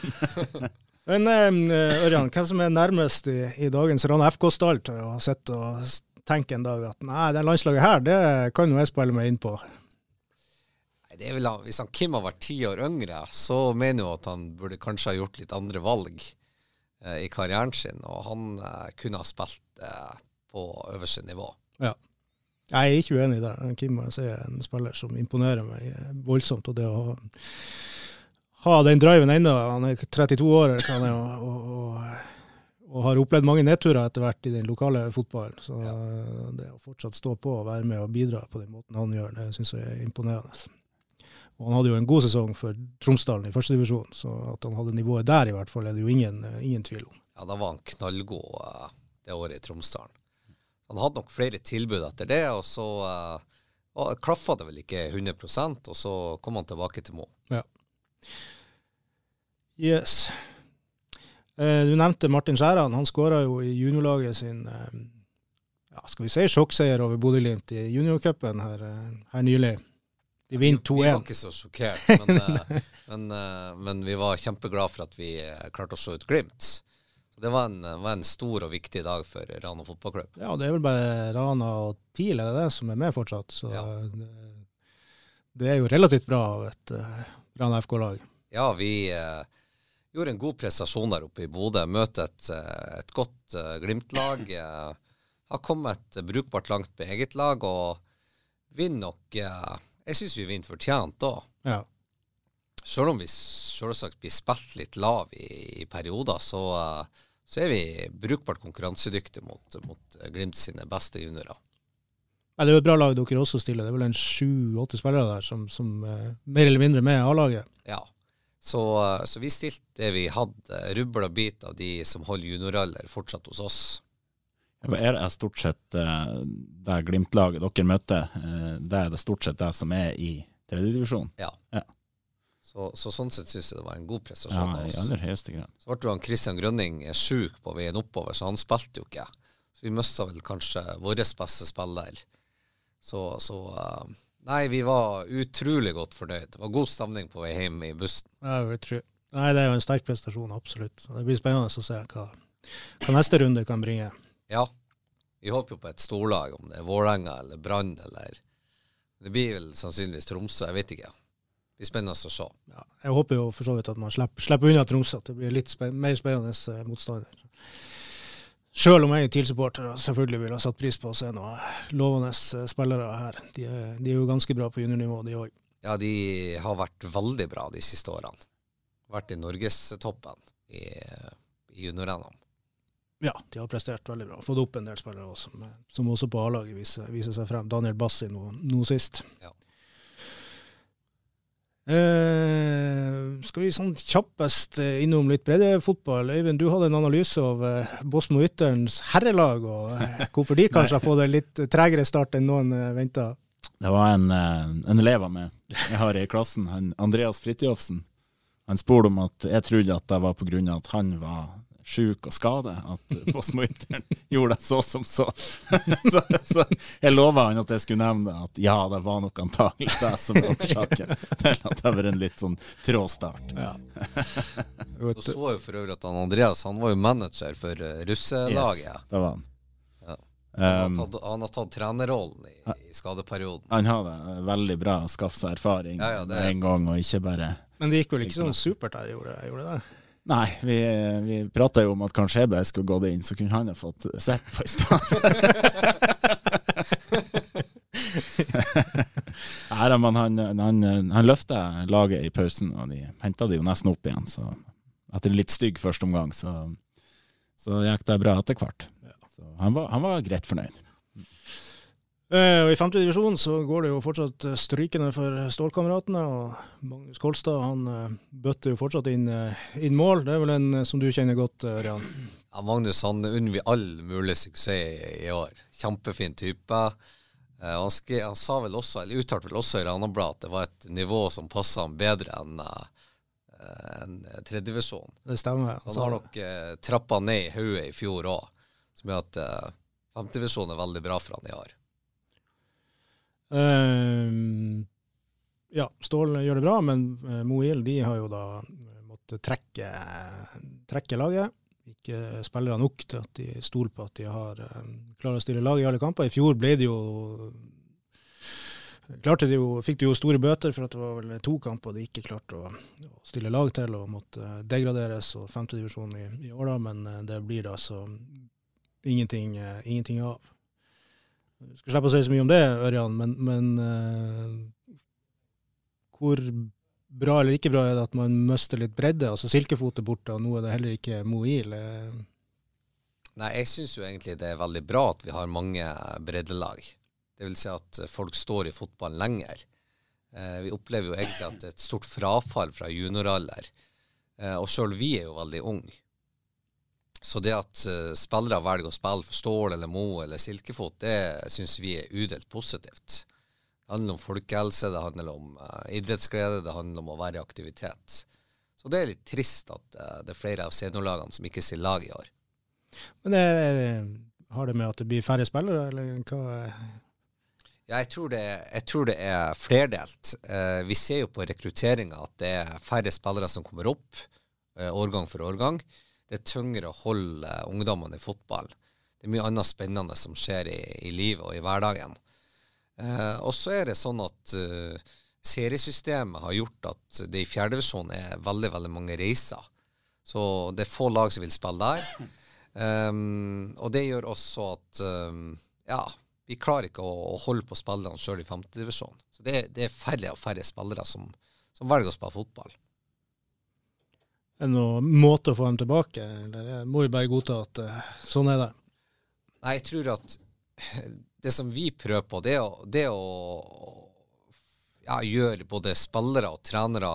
Men eh, Ørjan, hvem som er nærmest i, i dagens Rana FK-stall til å sitte og tenke en dag at nei, det landslaget her, det kan jo jeg spille meg inn på. Nei, det er vel, han- Hvis han Kim har vært ti år yngre, så mener jeg at han burde kanskje ha gjort litt andre valg eh, i karrieren sin. Og han eh, kunne ha spilt eh, på øverste nivå. Jeg er ikke uenig der. Kim må er en spiller som imponerer meg eh, voldsomt. Og det å ha, den driven ennå, han er 32 år han er, og, og, og, har opplevd mange nedturer etter hvert i den lokale fotballen. Så Ja. det å fortsatt stå på og være med og bidra på den måten han gjør, det syns jeg er imponerende. Og han hadde jo en god sesong for Tromsdalen i førstedivisjon, så at han hadde nivået der i hvert fall, er det jo ingen, ingen tvil om. Ja, da var han knallgod eh, det året i Tromsdalen. Han hadde nok flere tilbud etter det, og så uh, klaffa det vel ikke 100% og så kom han tilbake til Mo. Yes. Uh, Du nevnte Martin Skjæran. Han skåra jo i juniorlaget sin uh, ja, skal vi si sjokkseier over Bodø-Glimt i juniorcupen her, eh, her nylig. De vinner 2-1. Vi var ikke så sjokkert, men, eh, men, eh, men vi var kjempeglade for at vi eh, klarte å slå ut Glimt. Det var en, var en stor og viktig dag for Rana fotballklubb. Ja, det er vel bare Rana og TIL er det det som er med fortsatt. Så Ja. det, det er jo relativt bra av et uh, Rana FK-lag. Ja, vi uh, gjorde en god prestasjon der oppe i Bodø. Møte et, eh, et godt uh, Glimt-lag. Har kommet brukbart langt med eget lag, og vinner nok Jeg syns vi vinner fortjent òg. Ja. Selv om vi selvsagt blir spilt litt lav i, i perioder, så, eh, så er vi brukbart konkurransedyktige mot, mot Glimt sine beste juniorer. Ja, det er jo et bra lag dere også stiller. Det er vel en sju-åtte spillere der som, som uh, mer eller mindre med A-laget. Ja. Så, eh, så vi stilte det vi hadde, rubbel og bit av de som holder junioralder, fortsatt hos oss. Er det stort sett eh, det Glimt-laget dere møter, eh, det er det stort sett det som er i tredjedivisjon? Så, så sånn sett syns jeg det var en god prestasjon av i aller høyeste grad. Så ble jo han Christian Grønning eh, sjuk på veien oppover, så han spilte jo ikke. Så vi mista vel kanskje vår beste spiller. Så, så eh, Nei, vi var utrolig godt fornøyd. Det var god stemning på vei hjem i bussen. Ja. Nei, det er jo en sterk prestasjon, absolutt. Det blir spennende å se hva, hva neste runde kan bringe. Ja. Vi håper jo på et storlag, om det er Vålerenga eller Brann eller Det blir vel sannsynligvis Tromsø, jeg vet ikke. Blir spennende å se. Ja, jeg håper jo for så vidt at man slipper, slipper unna Tromsø, at det blir litt spe mer spennende eh, motstander. Sjøl om jeg er TIL-supporter og selvfølgelig ville ha satt pris på å se noen lovende eh, spillere her. De er, de er jo ganske bra på juniornivå, de òg. Ja, de har vært veldig bra de siste årene. Vært i norgestoppen i, i junior-NM. Ja, de har prestert veldig bra. Fått opp en del spillere også, som, som også på A-laget viser, viser seg frem. Daniel Bassi nå, nå sist. Ja. Eh, skal vi sånn kjappest eh, innom litt breddefotball? Øyvind, du hadde en analyse av eh, Bosmo Ytterens herrelag, og eh, hvorfor de kanskje har fått en litt tregere start enn noen eh, venta. Det var en, en elev av meg jeg har i klassen, han Andreas Fridtjofsen. Han spurte om at jeg trodde at det var av at han var sjuk og skade, at postmorteren gjorde det så som så. så. Så jeg lova han at jeg skulle nevne at ja, det var nok antagelig det som var årsaken til at det var en litt sånn trå start. Ja. Du så jo for øvrig at han Andreas han var jo manager for uh, russelaget. Yes, det var han. Ja. Han, har Um, tatt, han har tatt trenerrollen i, i skadeperioden. han har det veldig bra å skaffe seg erfaring Ja, ja, en gang, og ikke bare Men det gikk vel ikke sånn supert der, gjorde det? Gjorde det? Nei, vi, vi prata jo om at kanskje Ebe skulle gått inn, så kunne han ha fått sett på i stedet. Nei da, men han, han, han løfta laget i pausen, og de henta det jo nesten opp igjen. Så etter litt stygg første omgang, så, så gikk det bra etter hvert. Så han var, han var greit fornøyd. Eh, og I femte divisjon så går det jo fortsatt eh, strykende for Stålkameratene. og Magnus Kolstad han eh, bøtter jo fortsatt inn, inn mål. Det er vel en som du kjenner godt, Rian? Ja, Magnus han vi all mulig suksess i, år. Kjempefin type. Han, skrev, han sa vel også, eller uttalte vel også i Ranabladet at det var et nivå som passa han bedre enn en tredjevisjon. Det stemmer. Så han har nok trappa ned i hodet i fjor òg, som gjør at femtevisjonen er veldig bra for han i år. Eh, ja, Stål gjør det bra, men uh, Moil de har jo da måttet trekke, trekke laget. Ikke spillere nok til at de stoler på at de har uh, klarer å stille lag i alle kamper. I fjor ble det jo klarte de jo, fikk de jo store bøter for at det var vel to kamper de ikke klarte å, å stille lag til og måtte degraderes og femtedivisjon i, i år, da, men eh, det blir det altså ingenting, eh, ingenting av. Skal slippe å si så mye om det, Ørjan, men, men uh, hvor bra eller ikke bra er det at man mister litt bredde? Altså Silkefot er borte, og nå er det heller ikke Moil. Nei, jeg syns jo egentlig det er veldig bra at vi har mange breddelag. Vil si at folk står i fotballen lenger. Eh, vi opplever jo egentlig at det er et stort frafall fra junioralder. Eh, og sjøl vi er jo veldig unge. Så det at eh, spillere velger å spille for Stål eller Mo eller Silkefot, det syns vi er udelt positivt. Det handler om folkehelse, det handler om eh, idrettsglede, det handler om å være i aktivitet. Så det er litt trist at eh, det er flere av seniorlagene som ikke stiller lag i år. men det, har det med at det blir færre spillere, eller hva? Ja, jeg tror det, jeg tror det er flerdelt. Eh, vi ser jo på rekrutteringa at det er færre spillere som kommer opp, eh, årgang for årgang. Det er tyngre å holde ungdommene i fotball. Det er mye annet spennende som skjer i, i livet og i hverdagen. Eh, og så er det sånn at uh, seriesystemet har gjort at det i fjerdedivisjon er veldig, veldig mange reiser. Så det er få lag som vil spille der. Um, og det gjør også at um, ja, vi klarer ikke å, å holde på spillerne sjøl i femtedivisjon. Så det, det er færre og færre spillere som, som velger å spille fotball. Er det noen måte å få dem tilbake, eller må vi bare godta at eh, sånn er det? Nei, jeg tror at det som vi prøver på, det er å, det er å ja, gjøre både spillere og trenere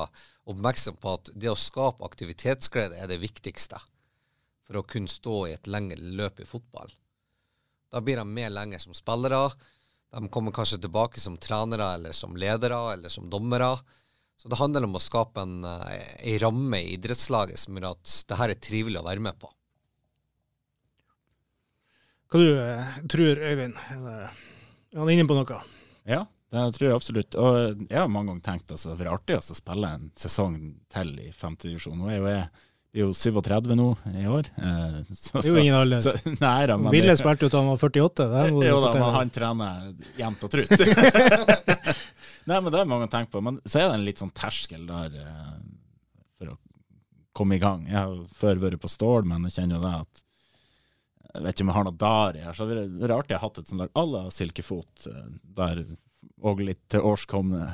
oppmerksom på at det å skape aktivitetsglede er det viktigste for å kunne stå i et lengre løp i fotball. Da blir de med lenger som spillere. De kommer kanskje tilbake som trenere eller som ledere eller som dommere. Så det handler om å skape en, eh, en ramme i idrettslaget som gjør at det her er trivelig å være med på. Hva du eh, tror, Øyvind? Er, det, er han inne på noe? Ja, det tror jeg absolutt. Og jeg har mange ganger tenkt altså, det hadde vært artig å spille en sesong til i femtedivisjon. Nå er jo jeg er jo 37 nå i år. Eh, så, Det er jo ingen alder. så, nei da, men Ville spilte jo til han var 48. Det må jo da, men han trener jevnt og trutt. Nei, men det er mange å tenke på. Men så er det en litt sånn terskel der eh, for å komme i gang. Jeg har før vært på stål, men jeg kjenner jo det at Jeg vet ikke om jeg har noe der her. Så det er vært artig å ha hatt et sånt lag à la Silkefot, eh, der og litt til årskomne eh,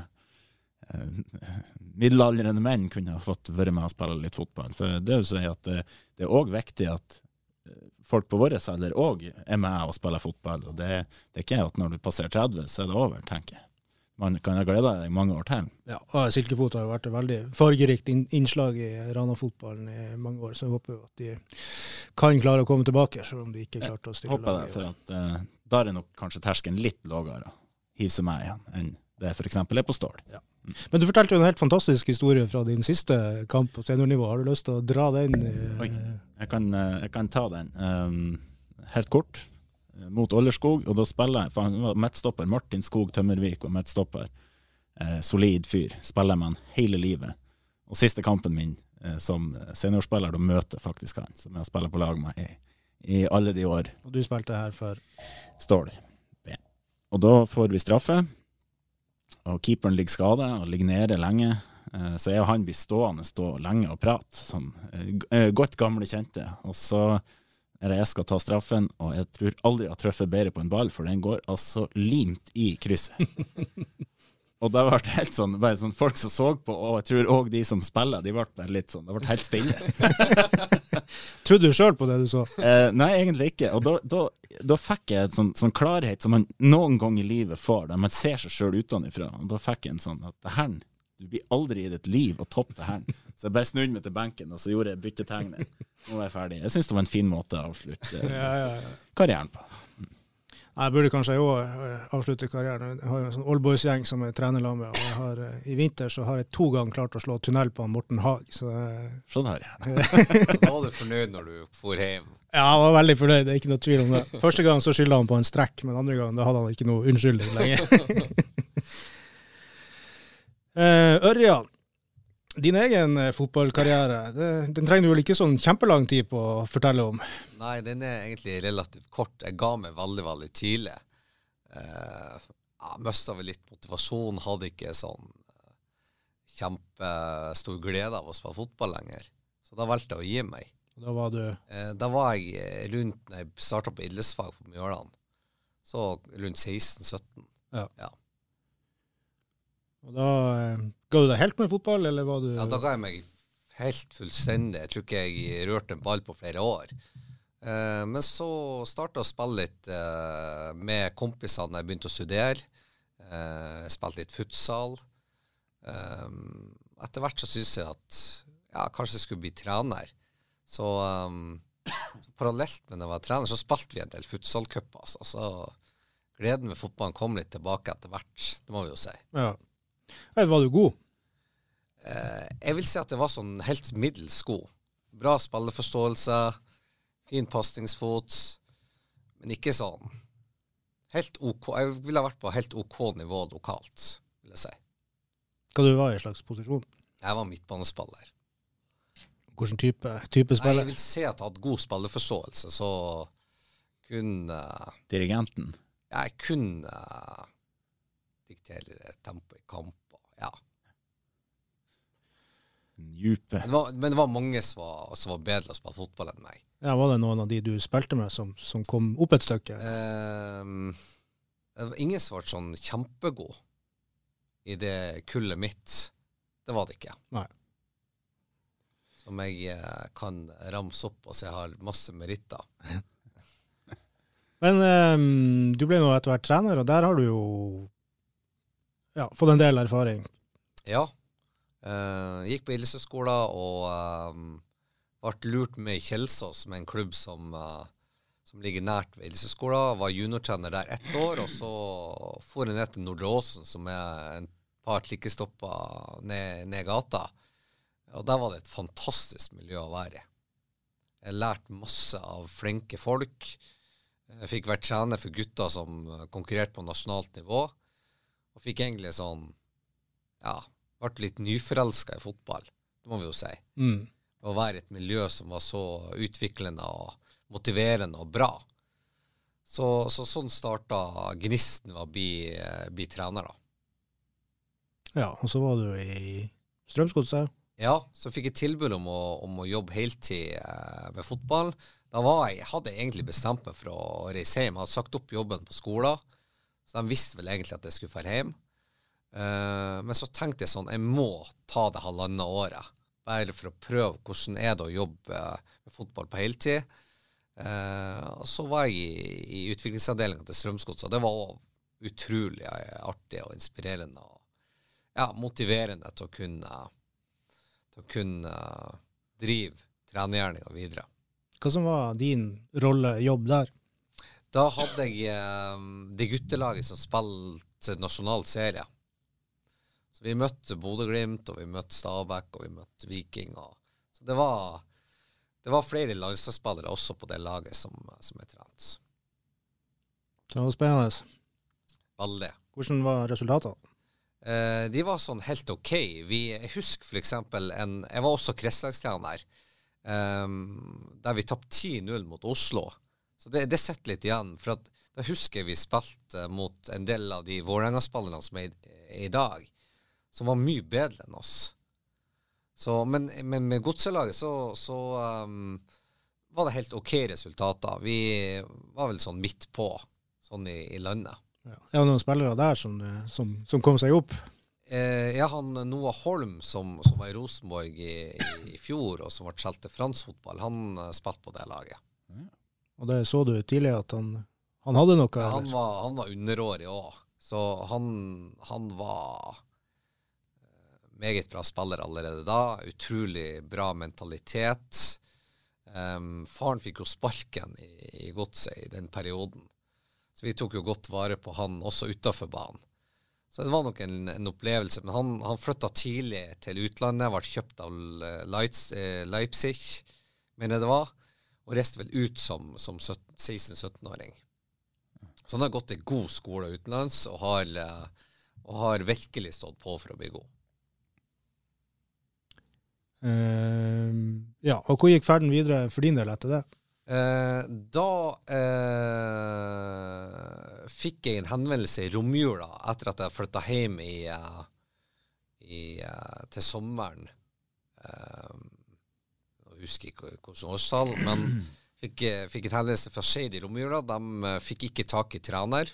middelaldrende menn kunne ha fått være med og spille litt fotball. For det er jo sånn at det, det er òg viktig at eh, folk på vår alder òg er med og spiller fotball. Og det, det er ikke at når du passerer 30, så er det over, tenker jeg. Man kan ha glede deg i mange år til. Ja, og Silkefot har jo vært et veldig fargerikt innslag i Rana-fotballen i mange år, så jeg håper jo at de kan klare å komme tilbake, selv om de ikke klarte å stille Håper det, lag i for at uh, da er det nok kanskje terskelen litt lavere. hive seg med igjen, enn det f.eks. er på Stål. Men du fortalte jo en helt fantastisk historie fra din siste kamp på seniornivå. Har du lyst til å dra den? eh, Oi. Jeg kan, eh, jeg kan ta den. Um, helt kort. eh, Mot Ålerskog, og da spiller jeg for midtstopper. Martin Skog Tømmervik var midtstopper. Eh, solid fyr. Spiller med han hele livet. Og siste kampen min eh, som seniorspiller, da møter faktisk han, som jeg har spilt på lag med i, i alle de år. Og du spilte her for Stål B. Og da får vi straffe, og keeperen ligger skada og ligger nede lenge. Eh, Så jeg og han blir stående stå lenge og prate, som eh, eh, godt gamle kjente. Og så er det jeg skal ta straffen, og jeg tror aldri jeg har truffet bedre på en ball, for den går altså limt i krysset. Og det ble helt sånn, bare sånn folk som så på, og jeg tror òg de som spiller, de ble bare litt sånn, det ble helt stille. Trodde du sjøl på det du så? Eh, nei, egentlig ikke. Og da, da, da fikk jeg en sånn, sånn klarhet som man noen gang i livet får, der man ser seg sjøl utenfra. Og da fikk jeg en sånn at det her, du blir aldri i ditt liv å toppe det her. Så jeg bare snudde meg til benken, og så gjorde jeg byttetegnet. Nå er jeg ferdig. Jeg syns det var en fin måte å avslutte Ja, ja, ja. karrieren på. Jeg burde kanskje òg avslutte karrieren. Jeg har jo en sånn oldboys-gjeng som jeg trener sammen med. Og jeg har, eh, I vinter så har jeg to ganger klart å slå tunnel på Morten Haag. Så eh, Sånn har jeg. Da var du fornøyd når du for hjem. ja, jeg var veldig fornøyd. Det er ikke noe tvil om det. Første gang så skylda han på en strekk, men andre gang da hadde han ikke noe unnskyldning lenger. uh, Ørjan, din egen eh, fotballkarriere, det, den trenger du vel ikke sånn kjempelang tid på å fortelle om? Nei, den er egentlig relativt kort. Jeg ga meg veldig, veldig tidlig. Uh, jeg Mista vel litt motivasjon, hadde ikke sånn eh, kjempestor glede av å spille fotball lenger. Så da valgte jeg å gi meg. Da var du Uh, da var jeg eh, rundt når jeg starta på idrettsfag på Mjøland. Så rundt 16-17. Ja. ja. Og da eh, ga du deg helt med fotball, eller var du Ja, da ga jeg meg helt fullstendig. Jeg tror ikke jeg rørte en ball på flere år. Eh, men så starta jeg å spille litt eh, med kompisene da jeg begynte å studere. Eh, jeg spilte litt futsal. Eh, etter hvert så syntes jeg at ja, kanskje jeg skulle bli trener. Så, um, så parallelt med når jeg var trener, så spilte vi en del futsalcuper. Altså. Så gleden ved fotballen kom litt tilbake etter hvert, det må vi jo si. Ja. Var du god? Eh, jeg vil si at det var sånn helt middels god. Bra spilleforståelse, fin pasningsfot, men ikke sånn helt OK. Jeg ville vært på helt OK nivå lokalt, vil jeg si. Hva du var i slags posisjon? Jeg var midtbanespiller. Hvilken type, type Nei, jeg vil si at jeg hadde god spilleforståelse, så kunne Dirigenten. jeg kunne eh, diktere tempo i kamper. Ja. Den Djupe. Men det var, men det var mange som var, som var bedre til å spille fotball enn meg. Ja, var det noen av de du spilte med som, som kom opp et stykke? Ehm, det var ingen som ble sånn kjempegod i det kullet mitt. Det var det ikke. Nei. Som jeg eh, kan ramse opp og si jeg har masse meritter. Men eh, du ble nå etter hvert trener, og der har du jo ja, fått en del erfaring. Ja. Uh, gikk på idrettshøyskolen og uh, ble lurt med i Kjelsås, er en klubb som, uh, som ligger nært ved idrettshøyskolen. Var juniortrener der ett år, og så for jeg ned til Nordre Åsen, som er en par trikkestopper ned, ned gata. Og der var det et fantastisk miljø å være i. Jeg lærte masse av flinke folk. Jeg fikk vært trener for gutter som konkurrerte på nasjonalt nivå. Og fikk egentlig sånn Ja, ble litt nyforelska i fotball, det må vi jo si. Mm. Å være i et miljø som var så utviklende og motiverende og bra. Så, så sånn starta gnisten ved å bli, bli trener, da. Ja, og så var du i Strømsgodset. Ja, så fikk jeg tilbud om å, om å jobbe heltid eh, med fotball. Da var jeg, hadde jeg egentlig bestemt meg for å reise hjem. Jeg hadde sagt opp jobben på skolen, så de visste vel egentlig at jeg skulle dra hjem. Uh, men så tenkte jeg sånn, jeg må ta det halvannet året. Bare for å prøve hvordan er det å jobbe med fotball på heltid. Uh, og så var jeg i, i utviklingsavdelinga til Strømsgodset, og det var òg utrolig eh, artig og inspirerende. og ja, motiverende til å kunne, til å kunne drive trenergjerninga videre. Hva som var din rolle, jobb der? Da hadde jeg eh, det guttelaget som spilte nasjonal serie. Så vi møtte Bodø-Glimt, og vi møtte Stabæk, og vi møtte Viking. Og, så det var, det var flere landslagsspillere også på det laget som, som er trent. Det var spennende. Veldig. Hvordan var resultatene? Eh, de var sånn helt OK. Vi, jeg husker eksempel en Jeg var også kretslagstrener, eh, der vi tapte 10-0 mot Oslo. Så det, det setter litt igjen. For at, da husker vi spilte mot en del av de Vålerenga-spillerne som er i, i dag, som var mye bedre enn oss. Så, men, men med godselaget så, så um, var det helt OK resultater. Vi var vel sånn midt på, sånn i, i landet. Ja. Er det noen spillere der som, eh, som, som kom seg opp? Eh, ja, han Noah Holm, som, som var i Rosenborg i, i, fjor, og som ble solgt til fransk fotball, han uh, spilte på det laget. Og det så du tidlig at han, han hadde noe? Ja, han, var, han var underårig òg, så han, han var uh, meget bra spiller allerede da. Utrolig bra mentalitet. Um, faren fikk jo sparken i, i godset i den perioden. Så vi tok jo godt vare på han også utafor banen. Så det var nok en, en opplevelse. Men han, han flytta tidlig til utlandet, ble kjøpt av Leipzig, mener jeg det var, og reiste vel ut som, som 16-17-åring. Så han har gått til god skole utenlands og har, og har virkelig stått på for å bli god. Uh, ja, og hvor gikk ferden videre for din del etter det? Uh, da uh, fikk jeg en henvendelse i romjula etter at jeg flytta hjem i, i, til sommeren. Jeg husker ikke hvilket årstall, men fikk, fikk et henvendelse fra Skeid i romjula. De fikk ikke tak i trener.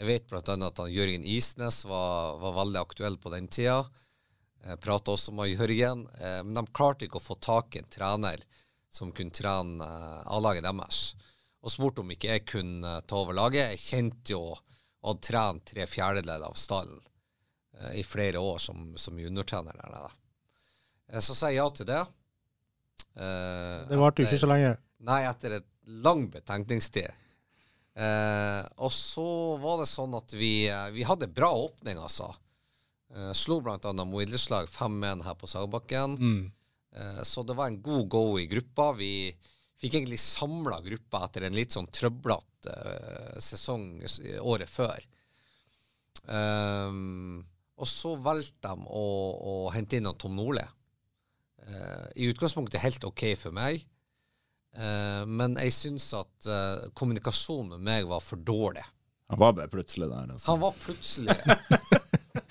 Jeg vet bl.a. at han Jørgen Isnes var, var, veldig aktuell på den tida. Prata også med Jørgen, men de klarte ikke å få tak i en trener som kunne trene A-laget deres, og spurte om ikke jeg kunne ta over laget. Jeg kjente jo og hadde trent tre fjerdedeler av stallen i flere år som, som juniortrener så sa jeg ja til det. Det varte jo ikke så lenge? Nei, etter et lang betenkningstid. og så var det sånn at vi, vi hadde bra åpning, altså. slo bl.a. Mo idrettslag 5-1 her på Sagbakken. Mm. Eh, så det var en god go i gruppa. Vi fikk egentlig samla gruppa etter en litt sånn trøblete uh, sesong året før. Um, og så valgte de å, å, hente inn Tom Nordli. Uh, I utgangspunktet helt OK for meg, uh, men jeg syns at kommunikasjonen med meg var for dårlig. Han var bare plutselig der? Altså. Han var plutselig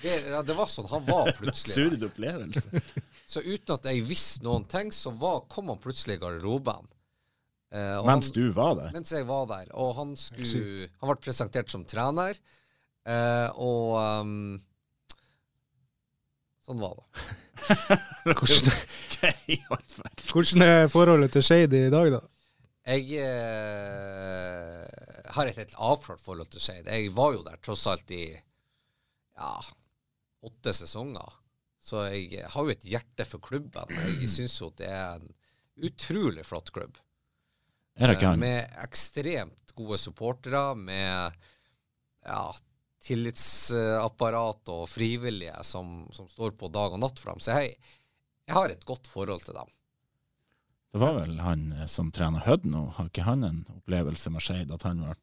det, ja, det var sånn. Han var plutselig Absurd opplevelse. Så uten at jeg visste noen ting, så var, kom han plutselig i garderoben. Eh, mens han, du var der? Mens jeg var der. Og han, skulle, han ble presentert som trener, eh, og um, Sånn var det. hvordan, hvordan er forholdet til Skeid i dag, da? Jeg eh, har et helt avklart forhold til Skeid. Jeg var jo der tross alt i ja, åtte sesonger. Så jeg har jo et hjerte for klubben. Jeg syns jo det er en utrolig flott klubb. Er det ikke han? Med ekstremt gode supportere, med ja, tillitsapparat og frivillige som, som, står på dag og natt for dem. Så jeg, jeg har et godt forhold til dem. Det var vel han som trener Hødd nå, har ikke han en opplevelse med Skeid? At han ble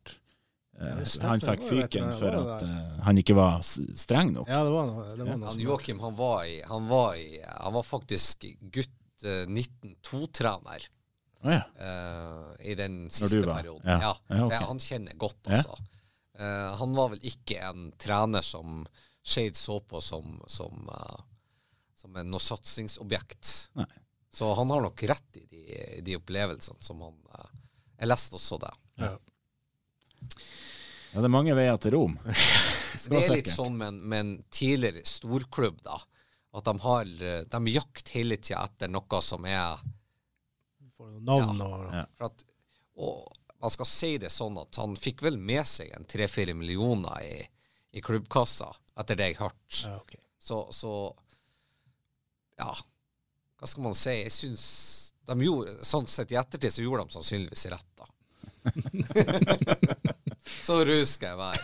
Uh, han fikk fyken for at uh, han ikke var streng nok. Ja, det var noe. Det var noe Han Joakim han var, i, han, var i, han var faktisk gutt uh, eh, 19-2-trener oh, ja. i den siste perioden. Ja. ja. Okay. Så han kjenner godt, altså. Han var vel ikke en trener som Shade så på som, som, som en noe satsingsobjekt. Nei. Så han har nok rett i de, de opplevelsene som han Jeg leste også det. Ja. Ja, det er mange veier til Rom. det er litt sånn med en, med en, tidligere storklubb, da. At de har De jakter hele tida etter noe som er Navn og ja. At, og man skal si det sånn at han fikk vel med seg en tre-fire millioner i, i, klubbkassa, etter det jeg hørte. Ja, okay. Så, så Ja, hva skal man si? Jeg syns de gjorde, Sånn sett i ettertid så gjorde de sannsynligvis rett, da. Så rus skal jeg være.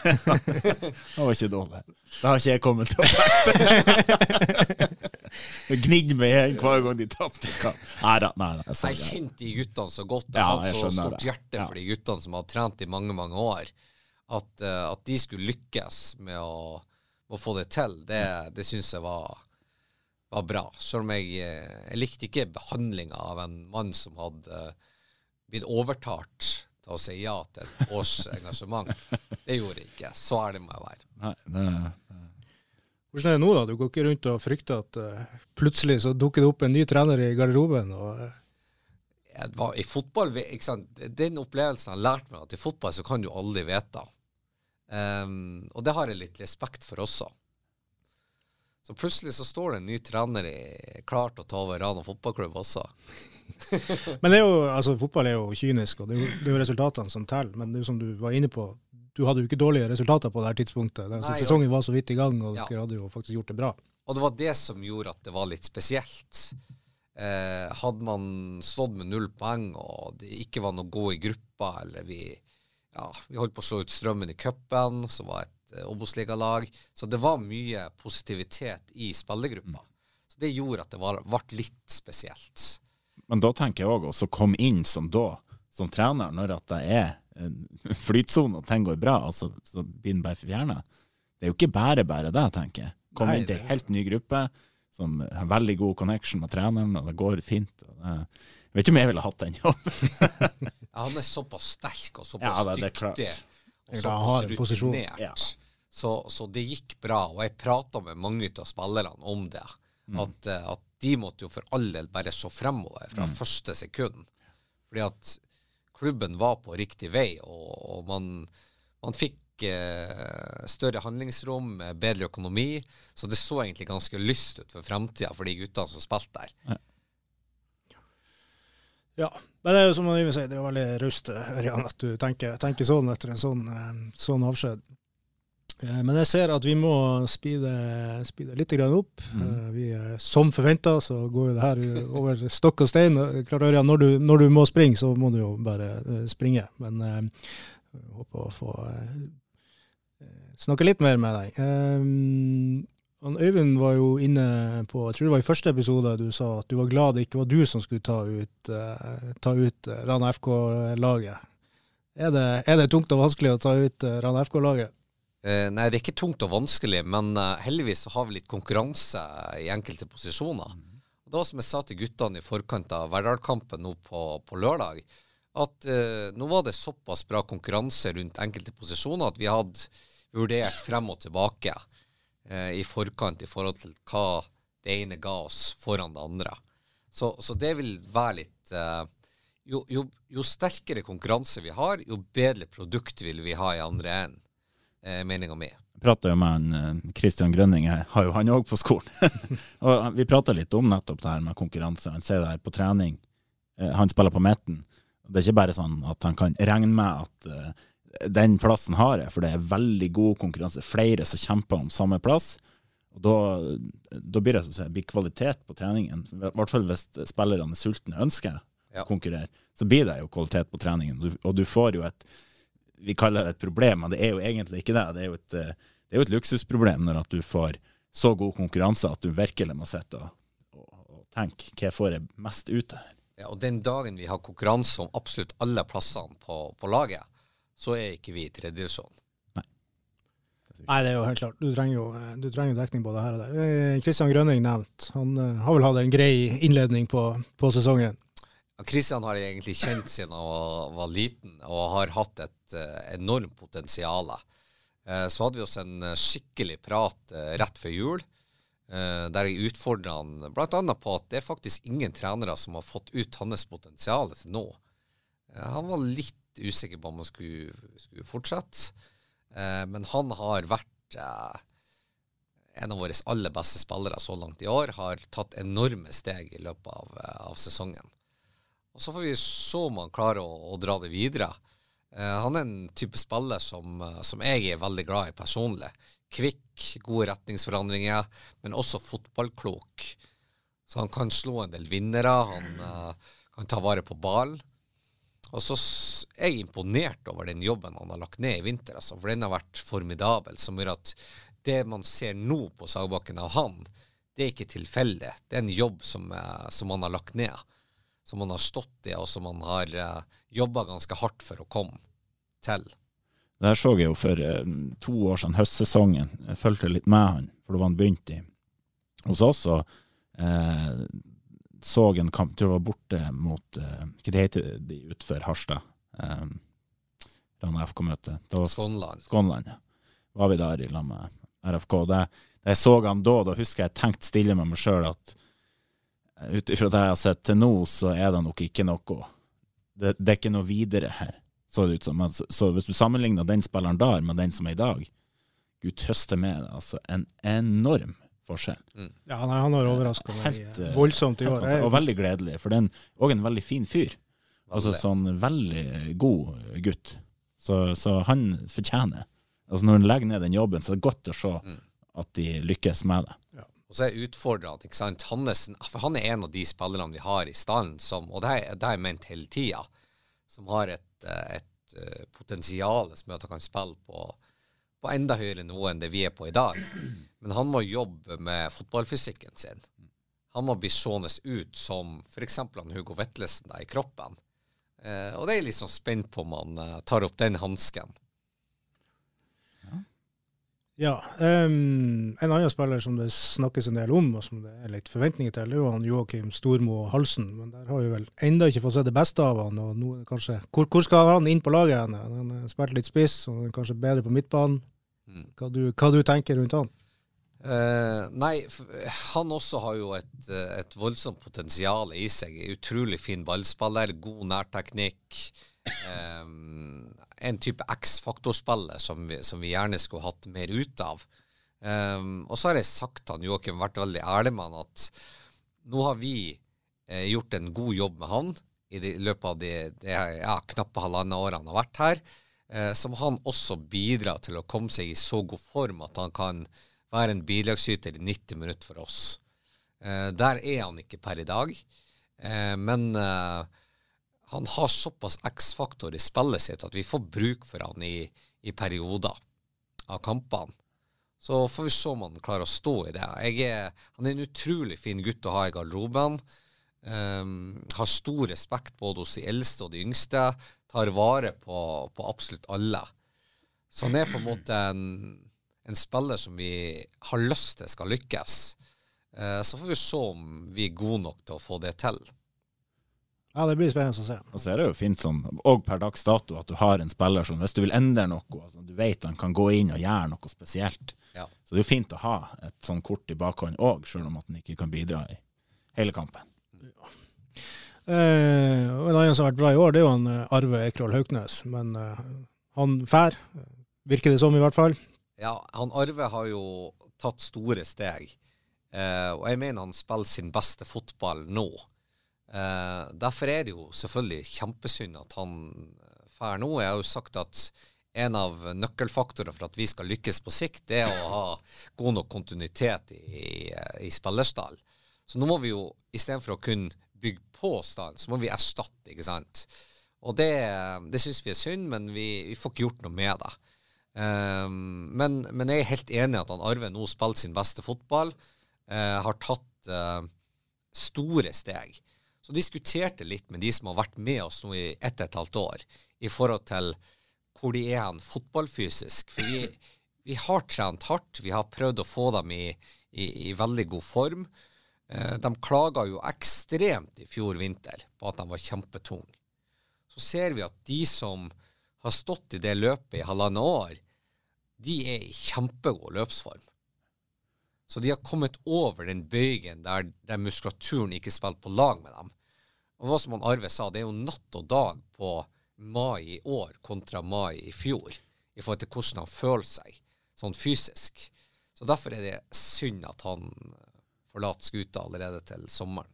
Det var ikke dårlig. Det har ikke jeg kommet til å tenke. Gnidd meg igjen hver gang de tapte kamp. Nei da, nei da. Jeg Jeg kjente de guttene så godt. Jeg Ja, hadde så stort det. hjerte Ja. for de guttene som hadde trent i mange, mange år. At, uh, at de skulle lykkes med å, å få det til, det, det syns jeg var, var bra. Selv om jeg, eh, jeg likte ikke behandlinga av en mann som hadde eh, blitt overtalt til å si ja til et års engasjement. Det gjorde jeg ikke. Så ærlig må jeg være. Nei, det, Hvordan er det nå, da? Du går ikke rundt og frykter at uh, plutselig så dukker det opp en ny trener i garderoben? og... eh, var, I fotball, ikke sant? Den opplevelsen har lært meg at i fotball så kan du aldri vite. Um, og det har jeg litt respekt for også. Så plutselig så står det en ny trener i, klar til å ta over Rana fotballklubb også. Men det er jo, altså, fotball er jo kynisk, og det er jo, det er jo resultatene som teller. Men det er jo som du var inne på, du hadde jo ikke dårlige resultater på det her tidspunktet. Nei, sesongen var så vidt i gang, og Ja. dere hadde jo faktisk gjort det bra. Og det var det som gjorde at det var litt spesielt. Eh, hadde man stått med null poeng, og det ikke var noe gå i gruppa, eller vi, ja, vi holdt på å slå ut Strømmen i cupen, som var et Obos-ligalag, så det var mye positivitet i spillergruppa. Så det gjorde at det var, ble litt spesielt. men da tenker jeg òg å komme inn som da, som trener, når at det er en flytsone og ting går bra, altså, så blir den bare fjerna. Det er jo ikke bare bare det, tenker jeg. Komme Nei, inn til det- en helt ny gruppe som har veldig god connection med treneren, og det går fint. Og det, jeg vet ikke om jeg ville hatt den jobben. Ja, han er såpass sterk og Ja, såpass det- det er dyktig og Ja, såpass rutinert. Ja. Så, så det gikk bra, og jeg prata med mange av spillerne om det. Mm. At, eh, at de måtte jo for all del bare se fremover fra Mm. første sekund. Fordi at klubben var på riktig vei, og, og man, man fikk eh, større handlingsrom, eh, bedre økonomi. Så det så egentlig ganske lyst ut for fremtida for de guttene som spilte der. Ja, men det er jo som Øyvind sier, det er jo veldig raust Ørjan, at du tenker, tenker sånn etter en sånn, eh, sånn avskjed. Eh, Men jeg ser at vi må speede, speede litt grann opp. Eh, Vi, eh, som forventa, så går jo det her over stokk og stein. Klart, Ørjan, når du, når du må springe, så må du jo bare eh, springe. Men eh, jeg håper å få eh, snakke litt mer med deg. Eh, Øyvind var jo inne på, jeg tror det var i første episode du sa at du var glad det ikke var du som skulle ta ut, eh, ta ut eh, Rana FK-laget. Er det, er det tungt og vanskelig å ta ut eh, Rana FK-laget? Eh, nei, det er ikke tungt og vanskelig, men eh, heldigvis så har vi litt konkurranse i enkelte posisjoner. Og det var som jeg sa til guttene i forkant av Verdal-kampen nå på, på lørdag, at eh, nå var det såpass bra konkurranse rundt enkelte posisjoner at vi hadde vurdert frem og tilbake eh, i forkant i forhold til hva det ene ga oss foran det andre. Så, så det vil være litt eh, jo, jo, jo sterkere konkurranse vi har, jo bedre produkt vil vi ha i andre enden eh, meninga mi. Prata jo med en, Christian Grønning, jeg har jo han òg på skolen. og Vi prata litt om nettopp det her med konkurranse. Han sier det her på trening. Eh, Han spiller på midten. Det er ikke bare sånn at han kan regne med at uh, den plassen har jeg, for det er veldig god konkurranse. Flere som kjemper om samme plass. Og da, da blir det som si, blir kvalitet på treningen. I hvert fall hvis spillerne er sultne og ønsker Ja. å konkurrere. Så blir det jo kvalitet på treningen. Du, og du får jo et vi kaller det et problem, men det er jo egentlig ikke det. Det er jo et, eh, det er jo et luksusproblem når at du får så god konkurranse at du virkelig må sitte og, og, og tenke hva får jeg mest ut av her. Ja, og den dagen vi har konkurranse om absolutt alle plassene på, på laget, så er ikke vi i tredjedivisjon. Nei, Nei, det er jo helt klart. Du trenger jo, eh, du trenger jo dekning både her og der. Kristian Grønning nevnt. Han eh, har vel hatt en grei innledning på, på sesongen. Kristian har jeg egentlig kjent siden han var, liten, og har hatt et eh, enormt potensial. Eh, så hadde vi oss en skikkelig prat eh, rett før jul, der jeg utfordra han bl.a. på at det er faktisk ingen trenere som har fått ut hans potensial til nå. Han var litt usikker på om han skulle, skulle fortsette, men han har vært en av våre aller beste spillere så langt i år. Har tatt enorme steg i løpet av, av sesongen. Og Så får vi se om han klarer å, å dra det videre. Eh, han er en type spiller som, eh, som jeg er veldig glad i personlig. Kvikk, gode retningsforandringer, men også fotballklok. Så han kan slå en del vinnere. Han eh, kan ta vare på ballen. Og så er jeg imponert over den jobben han har lagt ned i vinter, altså, for den har vært formidabel. Som gjør at det man ser nå på Sagbakken av han, det er ikke tilfeldig. Det er en jobb som, eh, som han har lagt ned. Som han har stått i, og som han har uh, jobba ganske hardt for å komme til. Det her så jeg jo for eh, to år siden, høstsesongen. Jeg fulgte litt med han, for da var han begynt i hos oss. Og eh, så en kamp, tror jeg var borte mot eh, Hva det heter de utenfor Harstad? Eh, Rana FK-møte. Skånland. Skånland, ja. Var vi der i lag med RFK. Da jeg så han da, da husker jeg tenkte stille med meg sjøl at eh, ut ifra det jeg har sett til nå, så er det nok ikke noe Det, det er ikke noe videre her, så det ut som. Men, så, så hvis du sammenligner den spilleren der med den som er i dag, gud trøste med det, altså en enorm forskjell. Ja, nei, han har overraska meg Helt, eh, voldsomt i år. og veldig gledelig, for det er òg en veldig fin fyr. Altså sånn veldig god gutt. Så, så han fortjener. Altså Når han legger ned den jobben, så er det godt å se Mm. at de lykkes med det. Og så er utfordrende, ikke sant. Han er, for han er en av de spillerne vi har i stallen som, og det har jeg- ment hele tida, som har et, eh, et eh, potensial som gjør at han kan spille på, på enda høyere nivå enn det vi er på i dag. Men han må jobbe med fotballfysikken sin. Han må bli seende ut som f.eks. Hugo Vetlesen i kroppen. Eh, og det er jeg litt sånn spent på om han eh, tar opp den hansken. Ja, Um, en annen spiller som det snakkes en del om, og som det er litt forventninger til, er jo han Joakim Stormo Halsen. Men der har vi vel enda ikke fått se det beste av han. og nå kanskje, hvor, hvor skal han inn på laget? hen? Han har spilt litt spiss, og han er kanskje bedre på midtbanen. Mm. Hva du, hva du tenker rundt han? Uh, nei, han også har jo et, et voldsomt potensial i seg. Utrolig fin ballspiller, god nærteknikk. Eh, en type X-faktorspillet som, som vi gjerne skulle hatt mer ut av. Um, og så har jeg sagt han Joakim, vært veldig ærlig med han at nå har vi eh, gjort en god jobb med han i de, løpet av de, de ja, knappe halvannet årene han har vært her. Eh, som han også bidrar til å komme seg i så god form at han kan være en bidragsyter i 90 minutter for oss. Eh, der er han ikke per i dag, eh, men eh, han har såpass X-faktor i spillet sitt at vi får bruk for han i, i perioder av kampene. Så får vi se om han klarer å stå i det. Er, han er en utrolig fin gutt å ha i garderoben. Um, har stor respekt både hos de eldste og de yngste. Tar vare på, på absolutt alle. Så han er på en måte en, en spiller som vi har lyst til skal lykkes. Uh, så får vi se om vi er gode nok til å få det til. Ja, Det blir spennende å se. Og så er det jo fint sånn, og per dags dato, at du har en spiller som hvis du vil endre noe, altså, du vet han kan gå inn og gjøre noe spesielt. Ja. Så det er jo fint å ha et sånn kort i bakhånd òg, selv om at han ikke kan bidra i hele kampen. Eh, og en annen som har vært bra i år, det er jo han eh, Arve Ekrol Hauknes. Men eh, han fær, virker det som i hvert fall. Ja, han Arve har jo tatt store steg. Eh, og jeg mener han spiller sin beste fotball nå. Eh, derfor er det jo selvfølgelig kjempesynd at han drar nå. Jeg har jo sagt at en av nøkkelfaktorene for at vi skal lykkes på sikt, det er å ha god nok kontinuitet i, i spillerstall. Så nå må vi jo, istedenfor å kunne bygge på stallen, så må vi erstatte, ikke sant. Og det, det syns vi er synd, men vi, vi får ikke gjort noe med det. Um, men, men jeg er helt enig i at han Arve nå spiller sin beste fotball. Uh, har tatt uh, store steg. Så diskuterte litt med de som har vært med oss nå i ett og et halvt år, i forhold til hvor de er han fotballfysisk. For vi, vi har trent hardt, vi har prøvd å få dem i, i, i veldig god form. Eh, de klaga jo ekstremt i fjor vinter på at de var kjempetunge. Så ser vi at de som har stått i det løpet i halvannet år, de er i kjempegod løpsform. Så de har kommet over den bøygen der, der muskulaturen ikke spiller på lag med dem. Og hva som han Arve sa, det er jo natt og dag på mai i år kontra mai i fjor, i forhold til hvordan han føler seg sånn fysisk. Så derfor er det synd at han forlater skuta allerede til sommeren.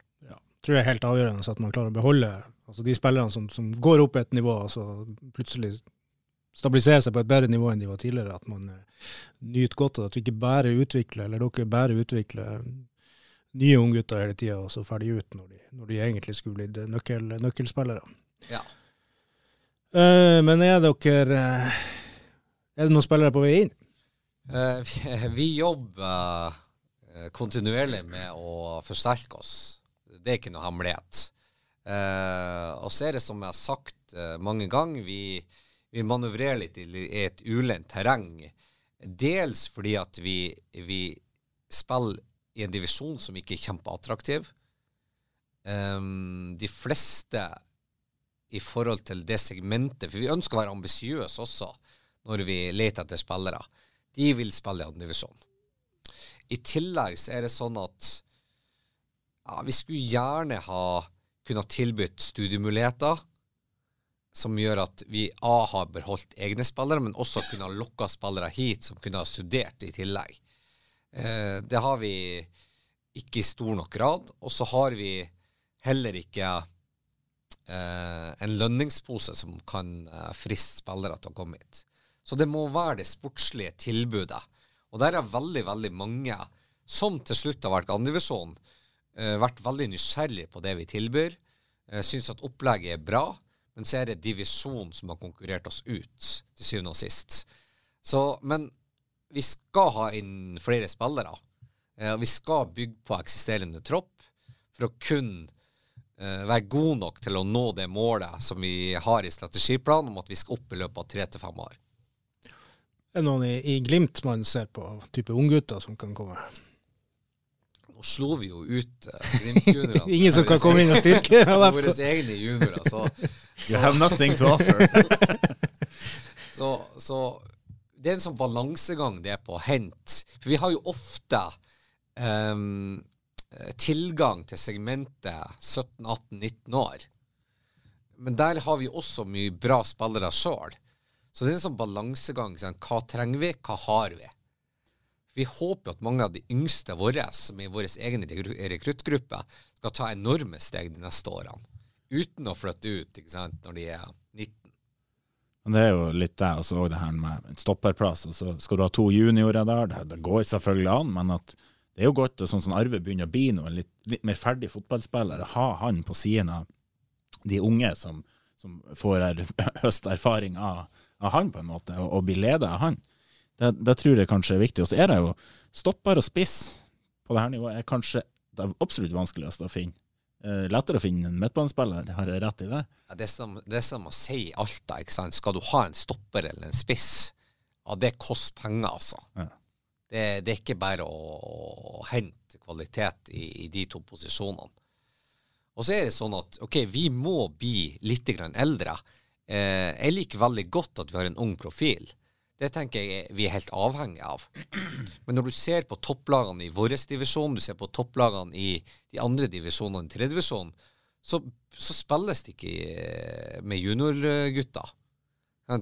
tror jeg er helt avgjørende at man klarer å beholde altså de spillerne som, som går opp et nivå, altså plutselig stabiliserer seg på et bedre nivå enn de var tidligere. At man eh, nyter godt av det. At vi ikke bare utvikler, eller dere bare utvikler nye unggutter hele tida, og så ferdig ut når de, når de egentlig skulle blitt nøkkel, nøkkelspillere. Ja. Uh, men er dere eh, Er det noen spillere på vei inn? Uh, vi, vi jobber eh, kontinuerlig med å forsterke oss. Det er ikke noe hemmelighet. Uh, og så er det som jeg har sagt eh, mange ganger, vi, vi manøvrerer litt i, et ulendt terreng. Dels fordi at vi, vi spiller i en divisjon som ikke er kjempeattraktiv. Um, de fleste i forhold til det segmentet, for vi ønsker å være ambisiøse også når vi leter etter spillere, de vil spille i andredivisjon. I tillegg så er det sånn at ja, vi skulle gjerne ha kunnet tilbudt studiemuligheter som gjør at vi A har beholdt egne spillere, men også kunne ha lokka spillere hit som kunne ha studert i tillegg. Eh, det har vi ikke i stor nok grad. Og så har vi heller ikke eh, en lønningspose som kan eh, friste spillere til å komme hit. Så det må være det sportslige tilbudet. Og der er veldig, veldig mange som til slutt har vært andredivisjon, eh, vært veldig nysgjerrig på det vi tilbyr. Eh, Syns at opplegget er bra, men så er det divisjon som har konkurrert oss ut, til syvende og sist. Så, men vi skal ha inn flere spillere. Eh, vi skal bygge på eksisterende tropp for å kun eh, være god nok til å nå det målet som vi har i strategiplanen om at vi skal opp i løpet av tre til fem år. Er det noen i, i Glimt man ser på, type unggutter som kan komme? Nå slo vi jo ut uh, Glimt-juniorene. Ingen som kan komme inn og styrke? Våre egne juniorer. Så, You have nothing to offer. så, så det er en sånn balansegang det er på å hente. For vi har jo ofte um, tilgang til segmentet 17-18-19 år. Men der har vi også mye bra spillere sjøl. Så det er en sånn balansegang. Sånn, hva trenger vi, hva har vi? Vi håper at mange av de yngste våre, som er i vår egen rekruttgruppe, skal ta enorme steg de neste årene. Uten å flytte ut ikke sant, når de er 19. Det er jo litt det, og så det her med stopperplass. og så Skal du ha to juniorer der, det, det går selvfølgelig an, men at det er jo godt, og sånn som Arve begynner å bli en litt, litt mer ferdig fotballspiller, ha han på siden av de unge som, som får er, høste erfaring av, av, han, på en måte, og, og bli ledet av han. Det, det, tror jeg kanskje er viktig. Og så er det jo stopper og spiss på det her nivået er kanskje det absolutt vanskeligste å finne. Eh, lettere å finne en midtbanespiller, har jeg rett i det? Ja, det, er som, det er som å si Alta, ikke sant. Skal du ha en stopper eller en spiss, ja, det koster penger, altså. Ja. Det, det, er ikke bare å, å hente kvalitet i, i, de to posisjonene. Og så er det sånn at ok, vi må bli litt eldre. Eh, jeg liker veldig godt at vi har en ung profil. Det tenker jeg vi er helt avhengig av. Men når du ser på topplagene i vår divisjon, du ser på topplagene i de andre divisjonene i tredjedivisjon, så, så spilles det ikke eh, med juniorgutter.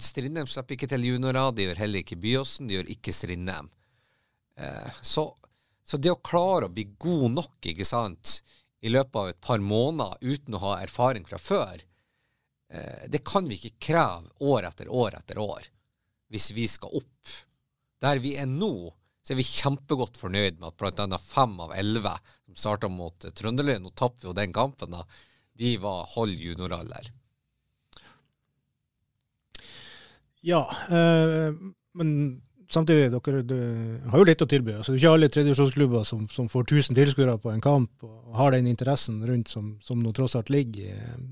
Strindheim slipper ikke til juniorer, det gjør heller ikke Byåsen, det gjør ikke Strindheim. Eh, så, så, det å klare å bli god nok, ikke sant, i løpet av et par måneder uten å ha erfaring fra før, eh, det kan vi ikke kreve år etter år etter år hvis vi skal opp. Der vi er nå, så er vi kjempegodt fornøyd med at bl.a. fem av elleve som starta mot Trønderløy, nå tapte vi jo den kampen, da, de var halv junioralder. Ja, øh, men samtidig, dere du, har jo litt å tilby. Altså, det er ikke alle tredjevisjonsklubber som, som, får 1000 tilskuere på en kamp og har den interessen rundt som, som nå tross alt ligger i,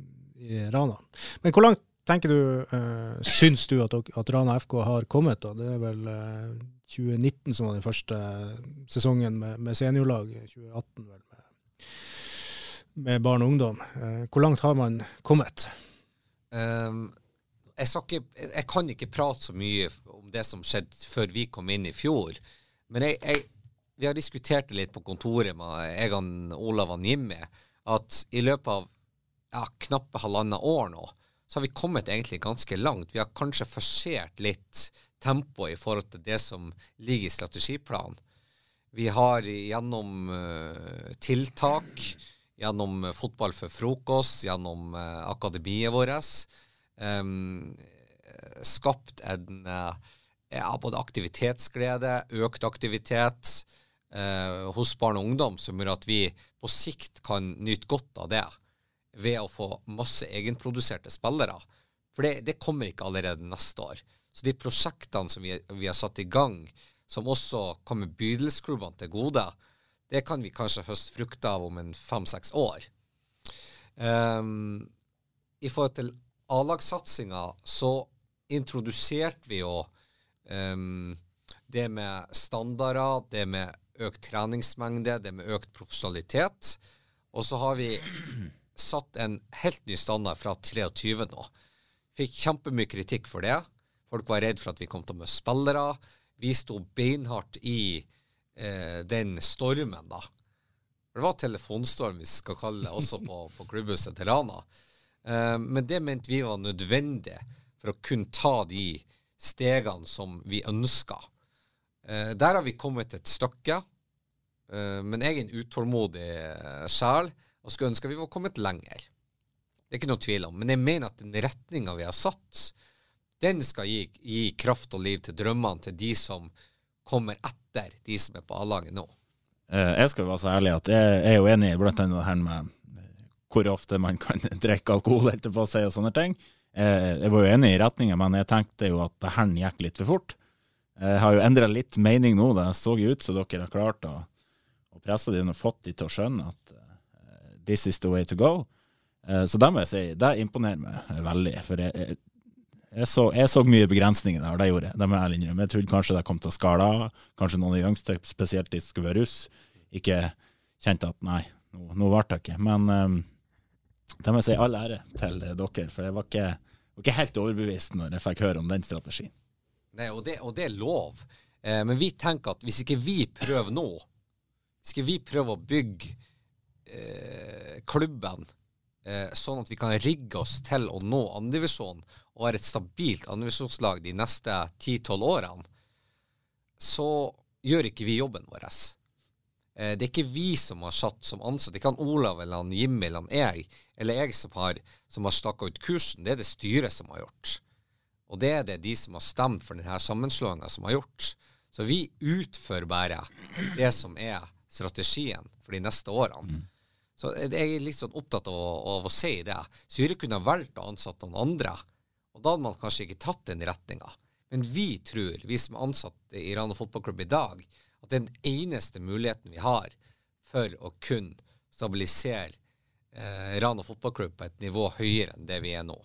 i Rana. Men hvor langt tenker du, uh, syns du at, at, Rana FK har kommet? da? Det er vel uh, eh, 2019 som var den første sesongen med, med seniorlag. 2018 vel, med, med barn og ungdom. Uh, hvor langt har man kommet? Um, jeg, ikke, jeg, kan ikke prate så mye om det som skjedde før vi kom inn i fjor. Men jeg, jeg, vi har diskutert det litt på kontoret med og Olav og Jimmy, at i løpet av ja, knappe halvannet år nå, så har vi kommet egentlig ganske langt. Vi har kanskje forsert litt tempoet i forhold til det som ligger i strategiplanen. Vi har gjennom uh, tiltak, gjennom fotball for frokost, gjennom uh, akademiet vårt, um, skapt en uh, ja, både aktivitetsglede, økt aktivitet hos barn og ungdom, som gjør at vi på sikt kan nyte godt av det ved å få masse egenproduserte spillere For det, det kommer ikke allerede neste år. Så de prosjektene som vi, vi har satt i gang, som også kommer bydelsklubbene til gode, det kan vi kanskje høste frukter av om en fem-seks år. Um, I forhold til A-lagssatsinga så introduserte vi jo um, det med standarder, det med økt treningsmengde, det med økt profesjonalitet. Og så har vi satt en helt ny standard fra 23 nå. Fikk kjempemye kritikk for det. Folk var redd for at vi kom til å miste spillere. Vi sto beinhardt i eh, den stormen, da. Det var telefonstorm, vi skal kalle det, også på, på klubbhuset til Rana. Eh, men det mente vi var nødvendig for å kunne ta de stegene som vi ønska. Eh, der har vi kommet et stykke. Eh, men jeg er en utålmodig sjel og skulle ønske vi var kommet lenger. Det er ikke noe tvil om. Men jeg mener at den retninga vi har satt, den skal gi, gi, kraft og liv til drømmene til de som kommer etter de som er på A-laget nå. Eh, jeg skal være så ærlig at jeg er jo enig i blant annet det her med hvor ofte man kan drikke alkohol etterpå seg og sånne ting. Eh, jeg var jo enig i retninga, men jeg tenkte jo at det her gikk litt for fort. Jeg har jo endra litt mening nå. Det så jo ut som dere har klart å, å presse dem og fått dem til å skjønne at this is the way to go. Uh, så det må jeg si, det imponerer meg veldig. For jeg, jeg så, jeg så, mye begrensninger der, det gjorde jeg. Det jeg. Jeg trodde kanskje det kom til å skale av. Kanskje noen av de yngste, spesielt de som skulle være russ, ikke kjente at nei, nå, nå ble det ikke. Men um, det må jeg si all ære til dere, for jeg var ikke, var ikke, helt overbevist når jeg fikk høre om den strategien. Nei, og det, og det er lov. Eh, men vi tenker at hvis ikke vi prøver nå, ikke vi prøver å bygge eh, klubben eh, sånn at vi kan rigge oss til å nå andredivisjon og være et stabilt andredivisjonslag de neste 10-12 årene, så gjør ikke vi jobben vår. Eh, det er ikke vi som har satt som ansatt. Det er ikke han Olav eller Jimmy eller jeg, eller jeg som har, som har staka ut kursen. Det er det styret som har gjort. Og det er det de som har stemt for denne sammenslåinga, som har gjort. Så vi utfører bare det som er strategien for de neste årene. Mm. Så jeg er litt sånn opptatt av, av å si det. Syre kunne ha valgt å ansette noen andre og da hadde man kanskje ikke tatt den retninga. Men vi tror, vi som er ansatte i Rana fotballklubb i dag, at den eneste muligheten vi har for å kunne stabilisere eh, Rana fotballklubb på et nivå høyere enn det vi er nå.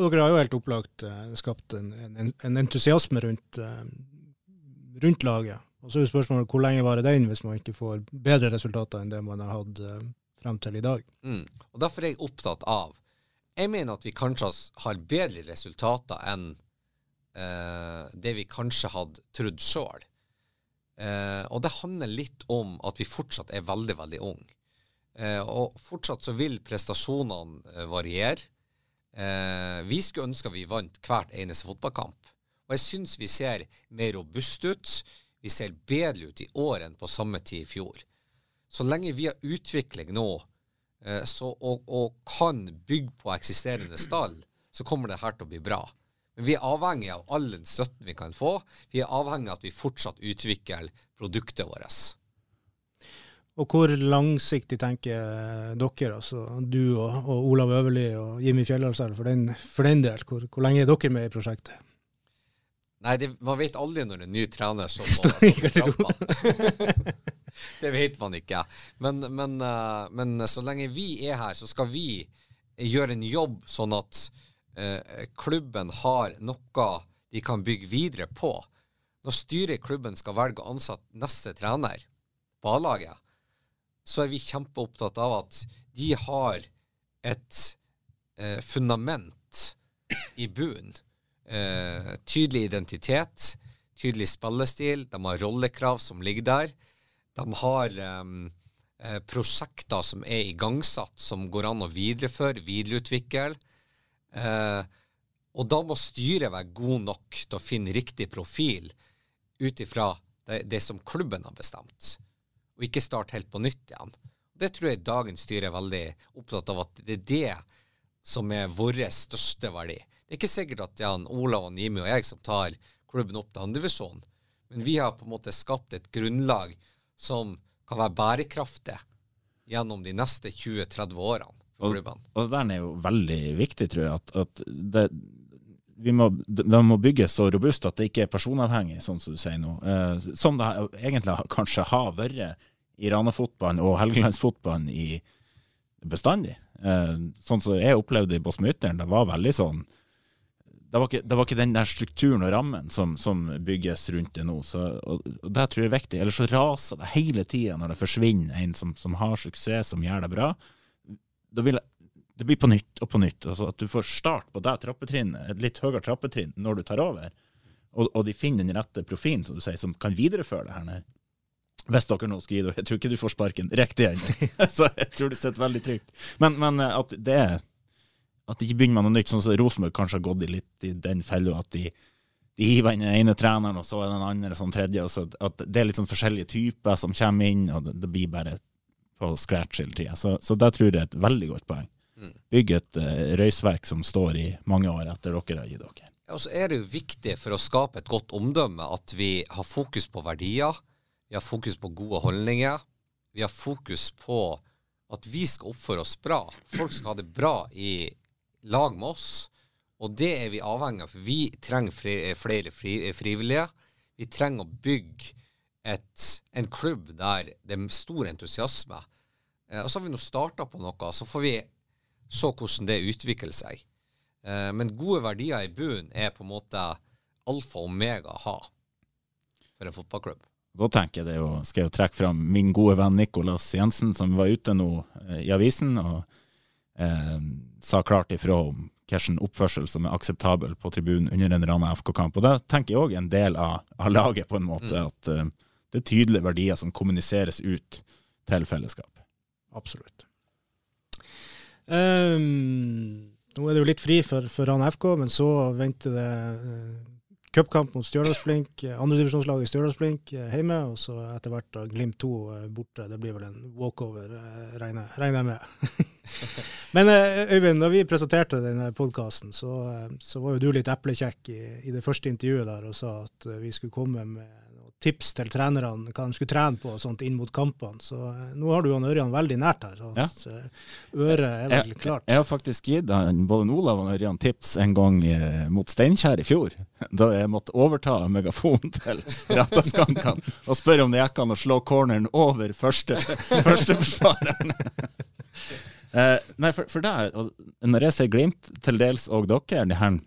Og dere har jo helt opplagt eh, skapt en, en, en, entusiasme rundt, eh, rundt laget. Og så er jo spørsmålet hvor lenge varer den hvis man ikke får bedre resultater enn det man har hatt eh, frem til i dag. Mm. Og Derfor er jeg opptatt av jeg mener at vi kanskje har bedre resultater enn eh, det vi kanskje hadde trodd sjøl. Eh, og det handler litt om at vi fortsatt er veldig, veldig unge. Eh, og fortsatt så vil prestasjonene eh, variere. Eh, vi skulle ønske vi vant hvert eneste fotballkamp. Og jeg syns vi ser mer robust ut. Vi ser bedre ut i år enn på samme tid i fjor. Så lenge vi har utvikling nå Eh, så, og, og, kan bygge på eksisterende stall, så kommer det her til å bli bra. Men vi er avhengig av all den støtten vi kan få. Vi er avhengig av at vi fortsatt utvikler produktet vårt. Og hvor langsiktig tenker dere, altså du og, og Olav Øverli og Jimmy Fjellhals, for, for, den del? Hvor, hvor, lenge er dere med i prosjektet? Nei, det, man vet aldri når en ny trener står på, garderoben. det vet man ikke. Men, men, uh, men, så lenge vi er her, så skal vi gjøre en jobb sånn at uh, klubben har noe de kan bygge videre på. Når styret i klubben skal velge å ansette neste trener på A-laget, så er vi kjempeopptatt av at de har et eh, fundament i bunnen. Tydelig identitet, tydelig spillestil, de har rollekrav som ligger der. De har um, prosjekter som er igangsatt, som går an å videreføre, videreutvikle. Uh, og da må styret være god nok til å finne riktig profil ut ifra det, det, som klubben har bestemt, og ikke starte helt på nytt igjen. Det tror jeg dagens styre er veldig opptatt av, at det er det som er vår største verdi. Det er ikke sikkert at Jan Olav og Nimi og jeg som tar klubben opp til andredivisjon, men vi har på en måte skapt et grunnlag som kan være bærekraftig gjennom de neste 20-30 årene. for Og- klubbene. Og den er jo veldig viktig, tror jeg. At, at det, vi må, de må bygges så robust at det ikke er personavhengig, sånn som du sier nå. Eh, som det egentlig kanskje har vært i Rana-fotballen og Helgelandsfotballen i bestandig. Eh, sånn som jeg opplevde i Båtsmytteren, det var veldig sånn det var, ikke, det var ikke den der strukturen og rammen som, som bygges rundt det nå. Så, og, og Det tror jeg er viktig. Ellers så raser det hele tida når det forsvinner en som, som har suksess, som gjør det bra. Da vil det blir på nytt og på nytt. Altså at du får start på det trappetrinnet, et litt høyere trappetrinn når du tar over. Og, og de finner den rette profilen som du sier, som kan videreføre det her nede. Hvis dere nå skal gi det, jeg tror ikke du får sparken riktig ennå. så jeg tror du sitter veldig trygt. Men, men at det er at de ikke begynner med noe nytt, sånn som Rosenborg kanskje har gått i litt i den fella at de, de hiver inn den ene treneren, og så er den andre sånn tredje. så at Det er litt sånn forskjellige typer som kommer inn, og det, det blir bare på scratch hele tida. Så, så det tror jeg er et veldig godt poeng. Bygge Bygg et uh, røysverk som står i mange år etter dere har gitt dere. Og så er det jo viktig for å skape et godt omdømme at vi har fokus på verdier, vi har fokus på gode holdninger, vi har fokus på at vi skal oppføre oss bra. Folk skal ha det bra i lag med oss, og det er vi avhengig av. For vi trenger flere, flere fri, frivillige. Vi trenger å bygge et, en klubb der det er stor entusiasme. Eh, og så har vi nå starta på noe, så får vi se hvordan det utvikler seg. Eh, men gode verdier i bunnen er på en måte alfa og omega å ha for en fotballklubb. Da tenker jeg det jo, skal jeg jo trekke fram min gode venn Nicolas Jensen, som var ute nå eh, i avisen og eh, sa klart ifra om hvilken oppførsel som er akseptabel på tribunen under en Rana FK-kamp. Og Det tenker jeg òg er en del av, av laget, på en måte. At eh, det er tydelige verdier som kommuniseres ut til fellesskapet. Absolutt. Um, nå er det jo litt fri for, for Rana FK, men så venter det uh, cupkamp mot Stjørdals-Blink, andredivisjonslaget Stjørdals-Blink hjemme, og så etter hvert da Glimt 2 uh, borte. Det blir vel en walkover, regner, jeg med. men Øyvind, når vi presenterte denne podkasten, så, så var jo du litt eplekjekk i, i det første intervjuet der og sa at vi skulle komme med tips til trenerne, hva de skulle trene på og sånt inn mot kampene. Så uh, nå har du han Ørjan veldig nært her. Så Ja. uh, øret er vel klart. Jeg har faktisk gitt han, både Olav og Ørjan tips en gang eh, mot Steinkjer i fjor. Da jeg måtte overta megafonen til Rattaskankene og spørre om det gikk an å slå corneren over første, førsteforsvareren. eh, nei, for, for det, er- og når jeg ser Glimt, til dels og dere, de her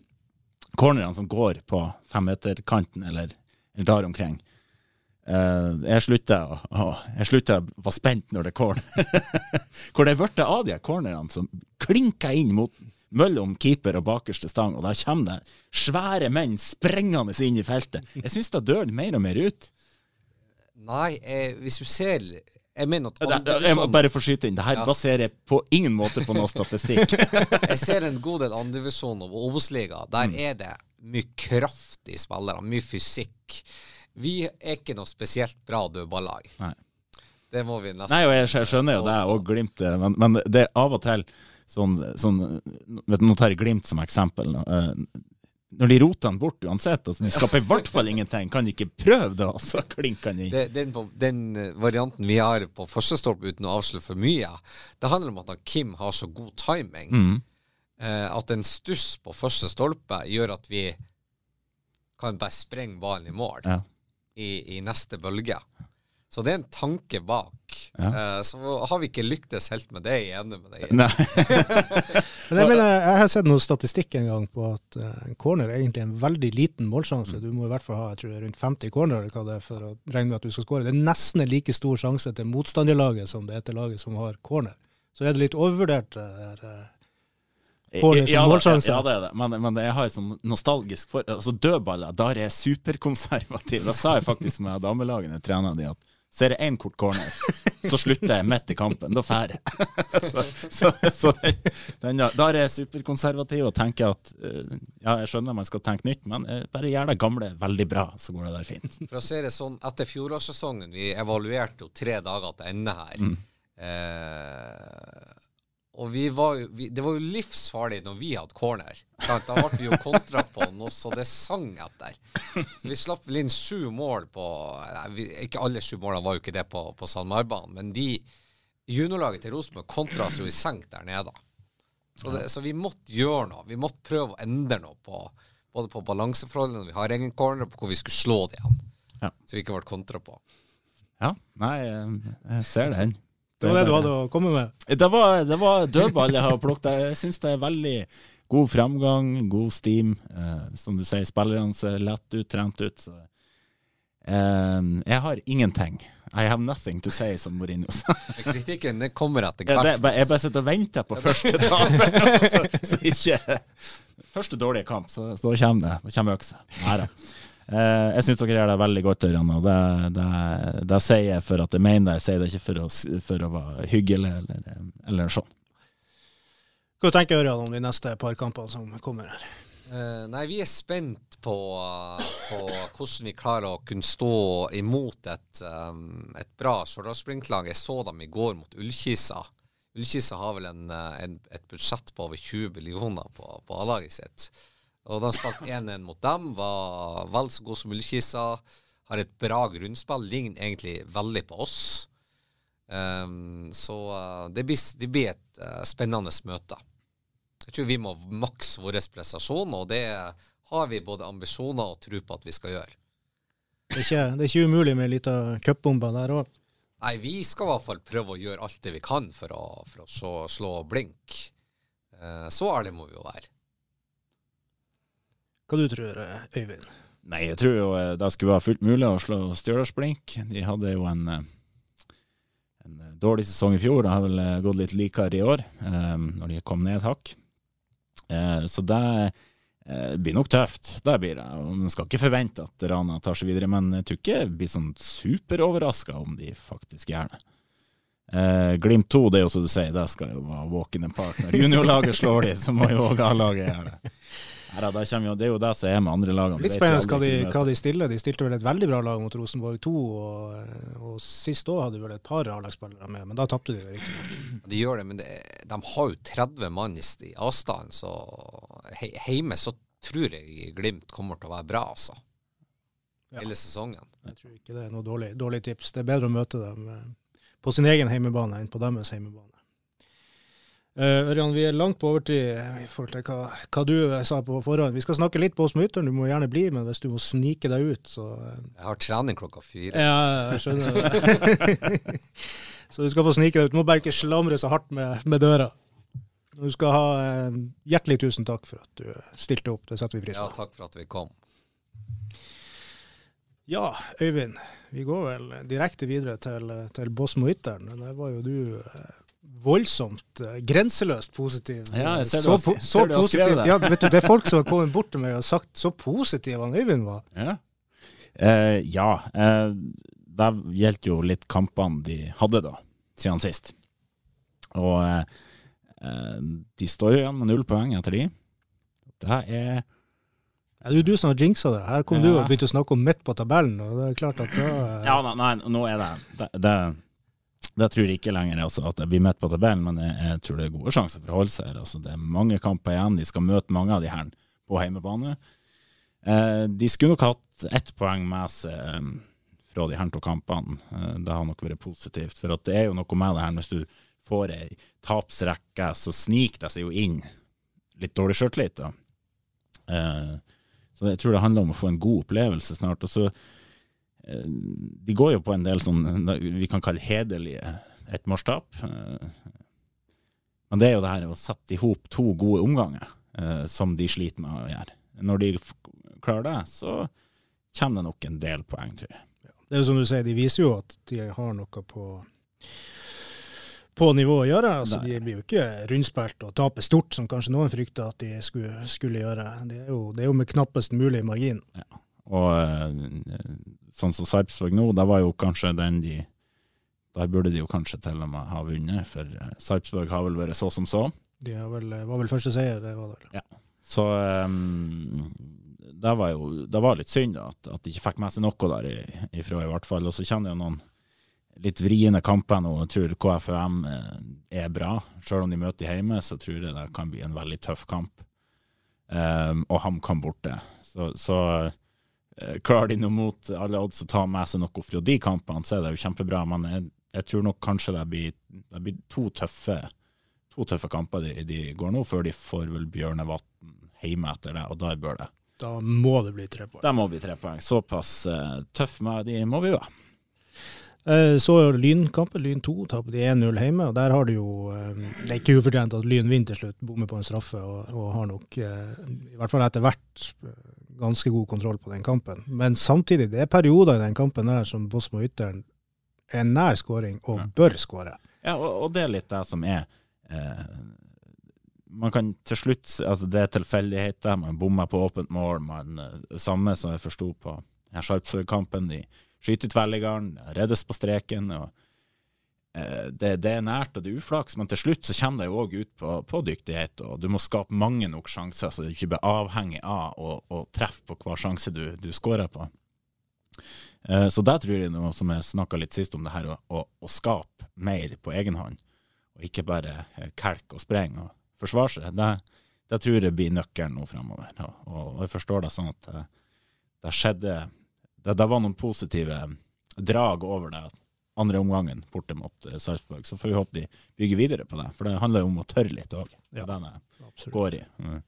cornerne som går på femmeterkanten eller, eller der omkring. Eh, jeg slutta å Jeg slutta være spent når det corner. Hvor det ble av de cornerne som klinker inn mot mellom keeper og bakerste stang, og da kommer det svære menn sprengende inn i feltet. Jeg syns det dør mer og mer ut. Nei, eh, hvis du ser Jeg mener at Andersson jeg må bare få skyte inn. Det her Ja. baserer jeg på ingen måte på noe statistikk. Jeg ser en god del andredivisjon og Obos-liga. Der Mm. er det mye kraft i spillere, mye fysikk. Vi er ikke noe spesielt bra dødballag. Nei. Det må vi nesten Nei, og jeg jeg skjønner jo det, og Glimt eh, men, men det er av og til sånn, sånn vet du, Nå tar jeg Glimt som eksempel. Eh, Når de roter den bort uansett, altså, de skaper i hvert fall ingenting. Kan de ikke prøve det, altså? klinker de. Det, den, på- den eh, varianten vi har på første stolpe, uten å avsløre for mye, det handler om at han Kim har så god timing. Mm. Eh, at en stuss på første stolpe gjør at vi kan bare sprenge ballen i mål Ja. I, i neste bølge. Så det er en tanke bak. Ja. Uh, så har vi ikke lyktes helt med det, jeg er enig med deg. Nei. Men jeg, mener, jeg har sett noe statistikk en gang på at eh, en corner er egentlig en veldig liten målsjanse. Du må i hvert fall ha jeg tror det er rundt 50 corner eller hva det er, for å regne med at du skal skåre. Det er nesten en like stor sjanse til motstanderlaget som det er til laget som har corner. Så er det litt overvurdert. det der, Corner som ja, målsjanse. Ja, det er det. Men, men jeg har et sånn nostalgisk for... Altså, dødballer, der er jeg superkonservativ. Da sa jeg faktisk med damelagene trener de at ser jeg én kort corner, så slutter jeg midt i kampen. Da drar jeg. så så, så den, den, der er jeg superkonservativ og tenker at eh, ja, jeg skjønner man skal tenke nytt, men eh, bare gjør det gamle veldig bra, så går det der fint. For å si det sånn, etter fjorårssesongen, vi evaluerte jo tre dager til ende her. Eh, og vi var jo, vi, det var jo livsfarlig når vi hadde corner. Sant? Da ble vi jo kontra på noe så det sang etter. Så vi slapp vel inn sju mål på nei, vi, Ikke alle sju målene var jo ikke det på, på SalMar-banen, men de juniorlaget til Rosenborg kontra oss jo i senk der nede. Så, det, så, vi måtte gjøre noe. Vi måtte prøve å endre noe på både på balanseforholdene vi har egen corner, og på hvor vi skulle slå det igjen. Ja. Så vi ikke ble kontra på. Ja, nei, jeg ser den. Det var det du hadde å komme med? Det var, det var dødball jeg har plukket. Jeg syns det er veldig god fremgang, god steam. Eh, som du sier, spillerne ser lett ut, trent ut. Så. Eh, jeg har ingenting. I have nothing to say, som Mourinho sa. Kritikken det kommer etter Ja, hvert. det, jeg bare sitter og venter på første tap. så, så ikke Første dårlige kamp, så, så da kommer det. Da kommer øksa. Nei da. Eh, jeg syns dere gjør det veldig godt, Ørjan. Og det, det, det sier jeg for at jeg mener det. Jeg sier det ikke for å, for å være hyggelig eller, eller sånn. Hva tenker Ørjan om de neste par kampene som kommer her? Eh, nei, vi er spent på, uh, på hvordan vi klarer å kunne stå imot et, um, et bra Stjørdalsblink-lag. Jeg så dem i går mot Ullkisa. Ullkisa har vel en, uh, en, et budsjett på over 20 millioner på, på A-laget sitt. Og de spilte 1-1 mot dem, var vel så god som Ullkisa. Har et bra grunnspill, ligner egentlig veldig på oss. Um, så uh, det, blir, det blir et uh, spennende møte. Jeg tror vi må makse vår prestasjon, og det har vi både ambisjoner og tro på at vi skal gjøre. Det er ikke, det er ikke umulig med ei lita cupbombe der òg. Nei, vi skal i hvert fall prøve å gjøre alt det vi kan for å, for å slå, slå blink. Uh, så ærlig må vi jo være. Hva du tror du, Øyvind? Nei, jeg tror jo eh, det skulle være fullt mulig å slå Stjørdalsblink. De hadde jo en, eh, en eh, dårlig sesong i fjor. Det har vel gått litt likere i år, når de kom ned et hakk. Så det blir nok tøft. Det blir det. Man skal ikke forvente at Rana tar seg videre, men jeg tror ikke jeg blir sånn superoverraska om de faktisk gjør det. Eh, Glimt 2, det er jo som du sier, det skal jo være walk in the park. Når juniorlaget slår de, så må jo òg A-laget gjøre det. Neida, det, jo, det er jo det som er med andre lagene. Litt spennende hva de, hva de stiller. De stilte vel et veldig bra lag mot Rosenborg 2, og, og sist òg hadde de vel et par A-lagsspillere med, men da tapte de jo riktignok. De gjør det, men det, de har jo 30 mann i i avstand, så he, hjemme så tror jeg Glimt kommer til å være bra, altså. Ja. Hele sesongen. Jeg tror ikke det er noe dårlig, dårlig tips. Det er bedre å møte dem eh, på sin egen heimebane enn på deres heimebane. Uh, Ørjan, vi er langt på overtid i forhold til hva, hva du eh, sa på forhånd. Vi skal snakke litt på oss med Ytteren, du må gjerne bli med hvis du må snike deg ut. Så, eh, Jeg har trening klokka fire. ja, jeg skjønner det. så du skal få snike deg ut. Du må bare ikke slamre så hardt med, med døra. Du skal ha eh, hjertelig tusen takk for at du stilte opp. Det setter vi pris på. Ja, takk for at vi kom. Ja, Øyvind. Vi går vel direkte videre til, til Bosmo Ytteren. Der var jo du eh, voldsomt eh, grenseløst positiv. Ja, jeg ser du så, så ser du har skrevet det. Ja, vet du, det er folk som har kommet bort til meg og sagt så positiv han Øyvind var. Ja. Eh, ja. Eh, det gjelder jo litt kampene de hadde da, siden sist. Og eh, eh, de står jo igjen med null poeng etter de. Det er Ja, det er du som har jinxa det. Her kom Ja. du og begynte å snakke om midt på tabellen, og det er klart at da Ja, nei, nei nå er det Det, det, det tror jeg ikke lenger altså, at jeg blir midt på tabellen, men jeg, jeg tror det er gode sjanser for å holde seg her. Altså, det er mange kamper igjen. De skal møte mange av de her på hjemmebane. Eh, de skulle nok hatt ett poeng med seg eh, fra de her to kampene. Eh, det har nok vært positivt. For det er jo noe med det her hvis du får ei tapsrekke, så sniker det seg jo inn litt dårlig sjøltillit. da. Eh, så jeg tror det handler om å få en god opplevelse snart. og så De går jo på en del sånn vi kan kalle hederlige ettmålstap. Eh, Men det er jo det her å sette i hop to gode omganger eh, som de sliter med å gjøre. Når de klarer det, så kommer det nok en del poeng, tror jeg. Det er jo som du sier, de viser jo at de har noe på på nivå å gjøre. altså De blir jo ikke rundspilt og taper stort, som kanskje noen frykter at de skulle, skulle gjøre. Det er, jo, det er jo med knappest mulig margin. Og eh, sånn som Sarpsborg nå, det var jo kanskje den de Der burde de jo kanskje til og med ha vunnet, for eh, Sarpsborg har vel vært så som så. De har vel, var vel første seier, det var det vel. Så um, det var jo det var litt synd at, at de ikke fikk med seg noe der ifra, i hvert fall. Og så kjenner jeg noen litt vriene kamper nå. Jeg tror KFUM eh, er bra. Selv om de møter hjemme, så tror jeg det kan bli en veldig tøff kamp. Um, og HamKam borte. Så, så eh, klarer de nå mot alle odds å ta med seg noe fra de kampene, så er det jo kjempebra. Men jeg, jeg tror nok kanskje det blir, det blir to tøffe to tøffe kamper de, de går nå, før de får vel Bjørnevatn hjemme etter det, og der bør det. Da må det bli tre poeng. Da må bli tre poeng. Såpass uh, tøff med de må vi jo være. Eh, så Lynkampen, Lyn 2, taper de 1-0 hjemme. og Der har du jo eh, Det er ikke ufortjent at Lyn vinner til slutt, bommer på en straffe og, og har nok, eh, i hvert fall etter hvert, ganske god kontroll på den kampen. Men samtidig, det er perioder i den kampen der som Bosmo Ytteren er nær skåring og ja. bør skåre. Ja, og, og, det er litt det som er eh, Man kan til slutt altså Det er tilfeldigheter. Man bommer på åpent mål. Man, samme som jeg forsto på Sarpsborg-kampen. De skyter tverrliggeren, reddes på streken. og eh, det, det, er nært og det er uflaks, men til slutt så kommer det jo òg ut på, på, dyktighet. og Du må skape mange nok sjanser, så du ikke blir avhengig av å, å treffe på hver sjanse du, du skårer på. Eh, så der tror jeg noe som jeg snakka litt sist om, det her å, å, å, skape mer på egen hånd. Og ikke bare eh, kelke og sprenge og forsvare seg. Det, det, tror jeg blir nøkkelen nå fremover. Og, og jeg forstår det sånn at det, det skjedde det, det, var noen positive drag over det andre omgangen borte mot uh, Sarpsborg. Så får vi håpe de bygger videre på det, for det handler jo om å tørre litt òg. Ja, den går i. Mm.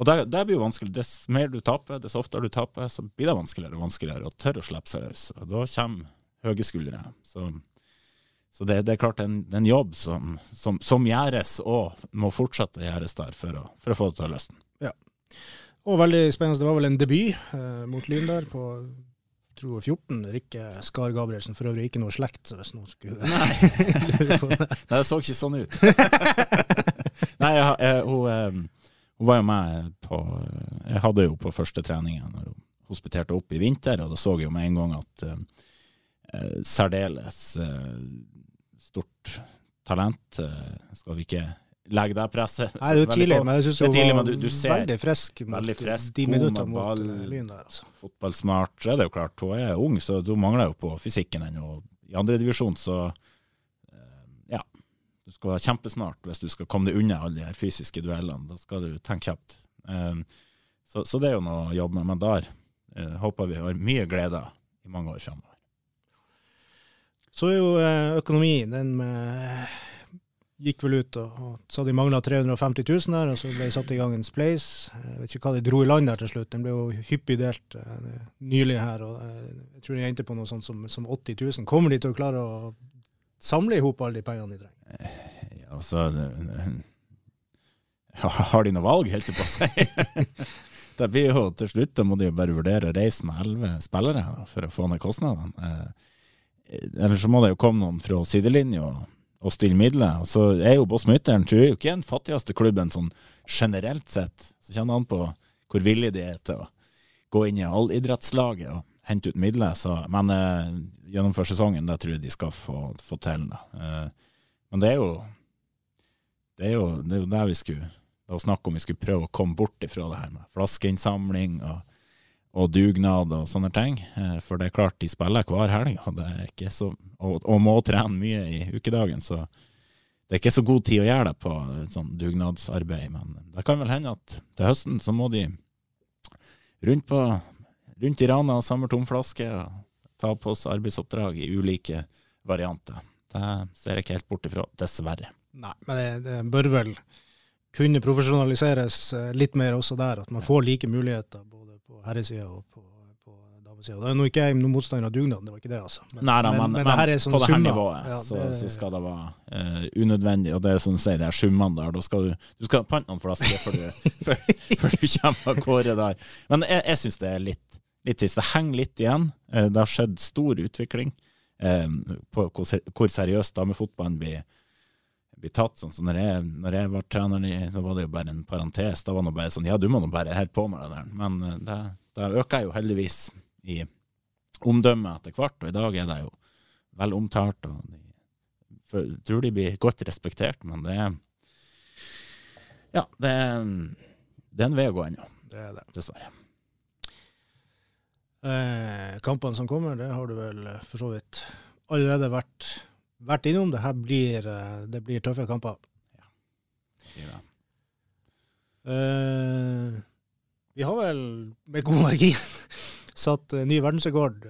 Og det, det, blir jo vanskelig. Dess mer du taper, dess oftere du taper, så blir det vanskeligere og vanskeligere å tørre å slippe seg løs. Og da kommer høye skuldre. Så, så det, det, er klart en, en jobb som, som, som, gjøres, og må fortsette å gjøres der for å, for å få det til å løsne. Ja. Og veldig spennende. Det var vel en debut eh, mot Lyn der på tror 14. Rikke Skar Gabrielsen. For øvrig ikke noe slekt, hvis noen skulle Nei, det så ikke sånn ut. Nei, jeg, jeg, hun, hun, var jo med på Jeg hadde jo på første treningen når hun hospiterte opp i vinter, og da så jeg jo med en gang at uh, særdeles uh, stort talent. Uh, skal vi ikke legge deg presset. Nei, det er tidlig, men jeg syns hun var du, du veldig frisk mot veldig frisk, de minuttene mot ball, Lyn der. Altså. Fotballsmart. Så er det jo klart, hun er ung, så hun mangler jo på fysikken ennå. I andredivisjon så eh, ja. Du skal være kjempesmart hvis du skal komme deg unna alle de her fysiske duellene. Da skal du tenke kjapt. Um, så, så, det er jo noe å jobbe med. Men der håper vi har mye glede i mange år framover. Så er jo økonomien den med gikk vel ut og, og sa de mangla 350 000 der, og så ble det satt i gang en spleis. Jeg vet ikke hva de dro i land der til slutt. Den ble jo hyppig delt uh, nylig her. og uh, Jeg tror de endte på noe sånt som, som 80 000. Kommer de til å klare å samle i hop alle de pengene de trenger? Eh, ja, altså Har de noe valg, helt til på si? det blir jo til slutt, da må de jo bare vurdere å reise med elleve spillere for å få ned kostnadene. Eh, eller så må det jo komme noen fra sidelinja og stille midler. Og så er jo Boss-Mytteren tror jeg ikke den fattigste klubben sånn generelt sett. Så kjenner han på hvor villig de er til å gå inn i allidrettslaget og hente ut midler. Så, men eh, gjennom sesongen, det tror jeg de skal få, få til. Eh, men det er jo det er jo det er jo der vi skulle det var snakk om vi skulle prøve å komme bort ifra det her med flaskeinnsamling og og dugnad og sånne ting. Eh, for det er klart, de spiller hver helg, og, så, og, og, må trene mye i ukedagen. Så det er ikke så god tid å gjøre det på sånn dugnadsarbeid. Men det kan vel hende at til høsten så må de rundt, på, rundt i Rana og samle tomflasker og ta på oss arbeidsoppdrag i ulike varianter. Det ser jeg ikke helt bort ifra, dessverre. Nei, men det, det bør vel kunne profesjonaliseres eh, litt mer også der, at man får like muligheter herresida og på, på damesida. Da er nå ikke jeg noen motstander av dugnaden, det var ikke det, altså. Men, Nei, da, men, men, men, det her er sånn på det her nivået ja, så, det, så, skal det være uh, unødvendig. Og det er som du sier, det er summene der. Da skal du, du skal pante noen flasker før du, før, før du kommer av gårde der. Men jeg, jeg syns det er litt, litt trist. Det henger litt igjen. Uh, det har skjedd stor utvikling Uh, på hvor, hvor seriøst damefotballen blir blir tatt. sånn, så når jeg, når jeg var trener, da var det jo bare en parentes. Da var det bare sånn Ja, du må nå bare helt på med det der. Men da øker jeg jo heldigvis i omdømme etter hvert, og i dag er det jo vel omtalt. og de, for, Jeg tror de blir godt respektert, men det er Ja, det er, det er en vei å gå ennå. Det er det. Dessverre. Eh, kampene som kommer, det har du vel for så vidt allerede vært vært innom. Det her blir, eh, det blir tøffe kamper. Ja. Uh, vi har vel med god margin satt uh, ny verdensrekord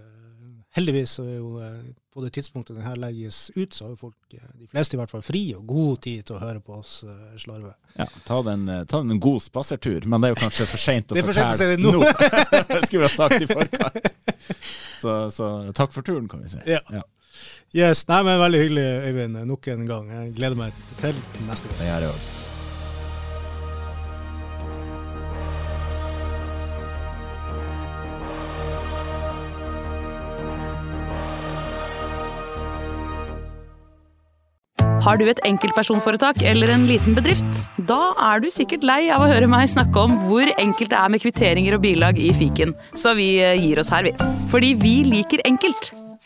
heldigvis er jo eh, på det tidspunktet denne legges ut, så har jo folk, eh, de fleste i hvert fall, fri og god tid til å høre på oss eh, slarve. Ja, ta den, eh, ta den en god spasertur, men det er jo kanskje for seint å Det er for sent å si fortelle det nå. det skulle vi ha sagt i forkant. Så, så takk for turen, kan vi si. Ja. Ja. Yes, nei, men Veldig hyggelig, Øyvind, nok en gang. Jeg gleder meg til neste gang. Det gjør jeg òg. Har du et enkeltpersonforetak eller en liten bedrift? Da er du sikkert lei av å høre meg snakke om hvor enkelt det er med kvitteringer og bilag i fiken, så vi eh, gir oss her, vi. Fordi vi liker enkelt.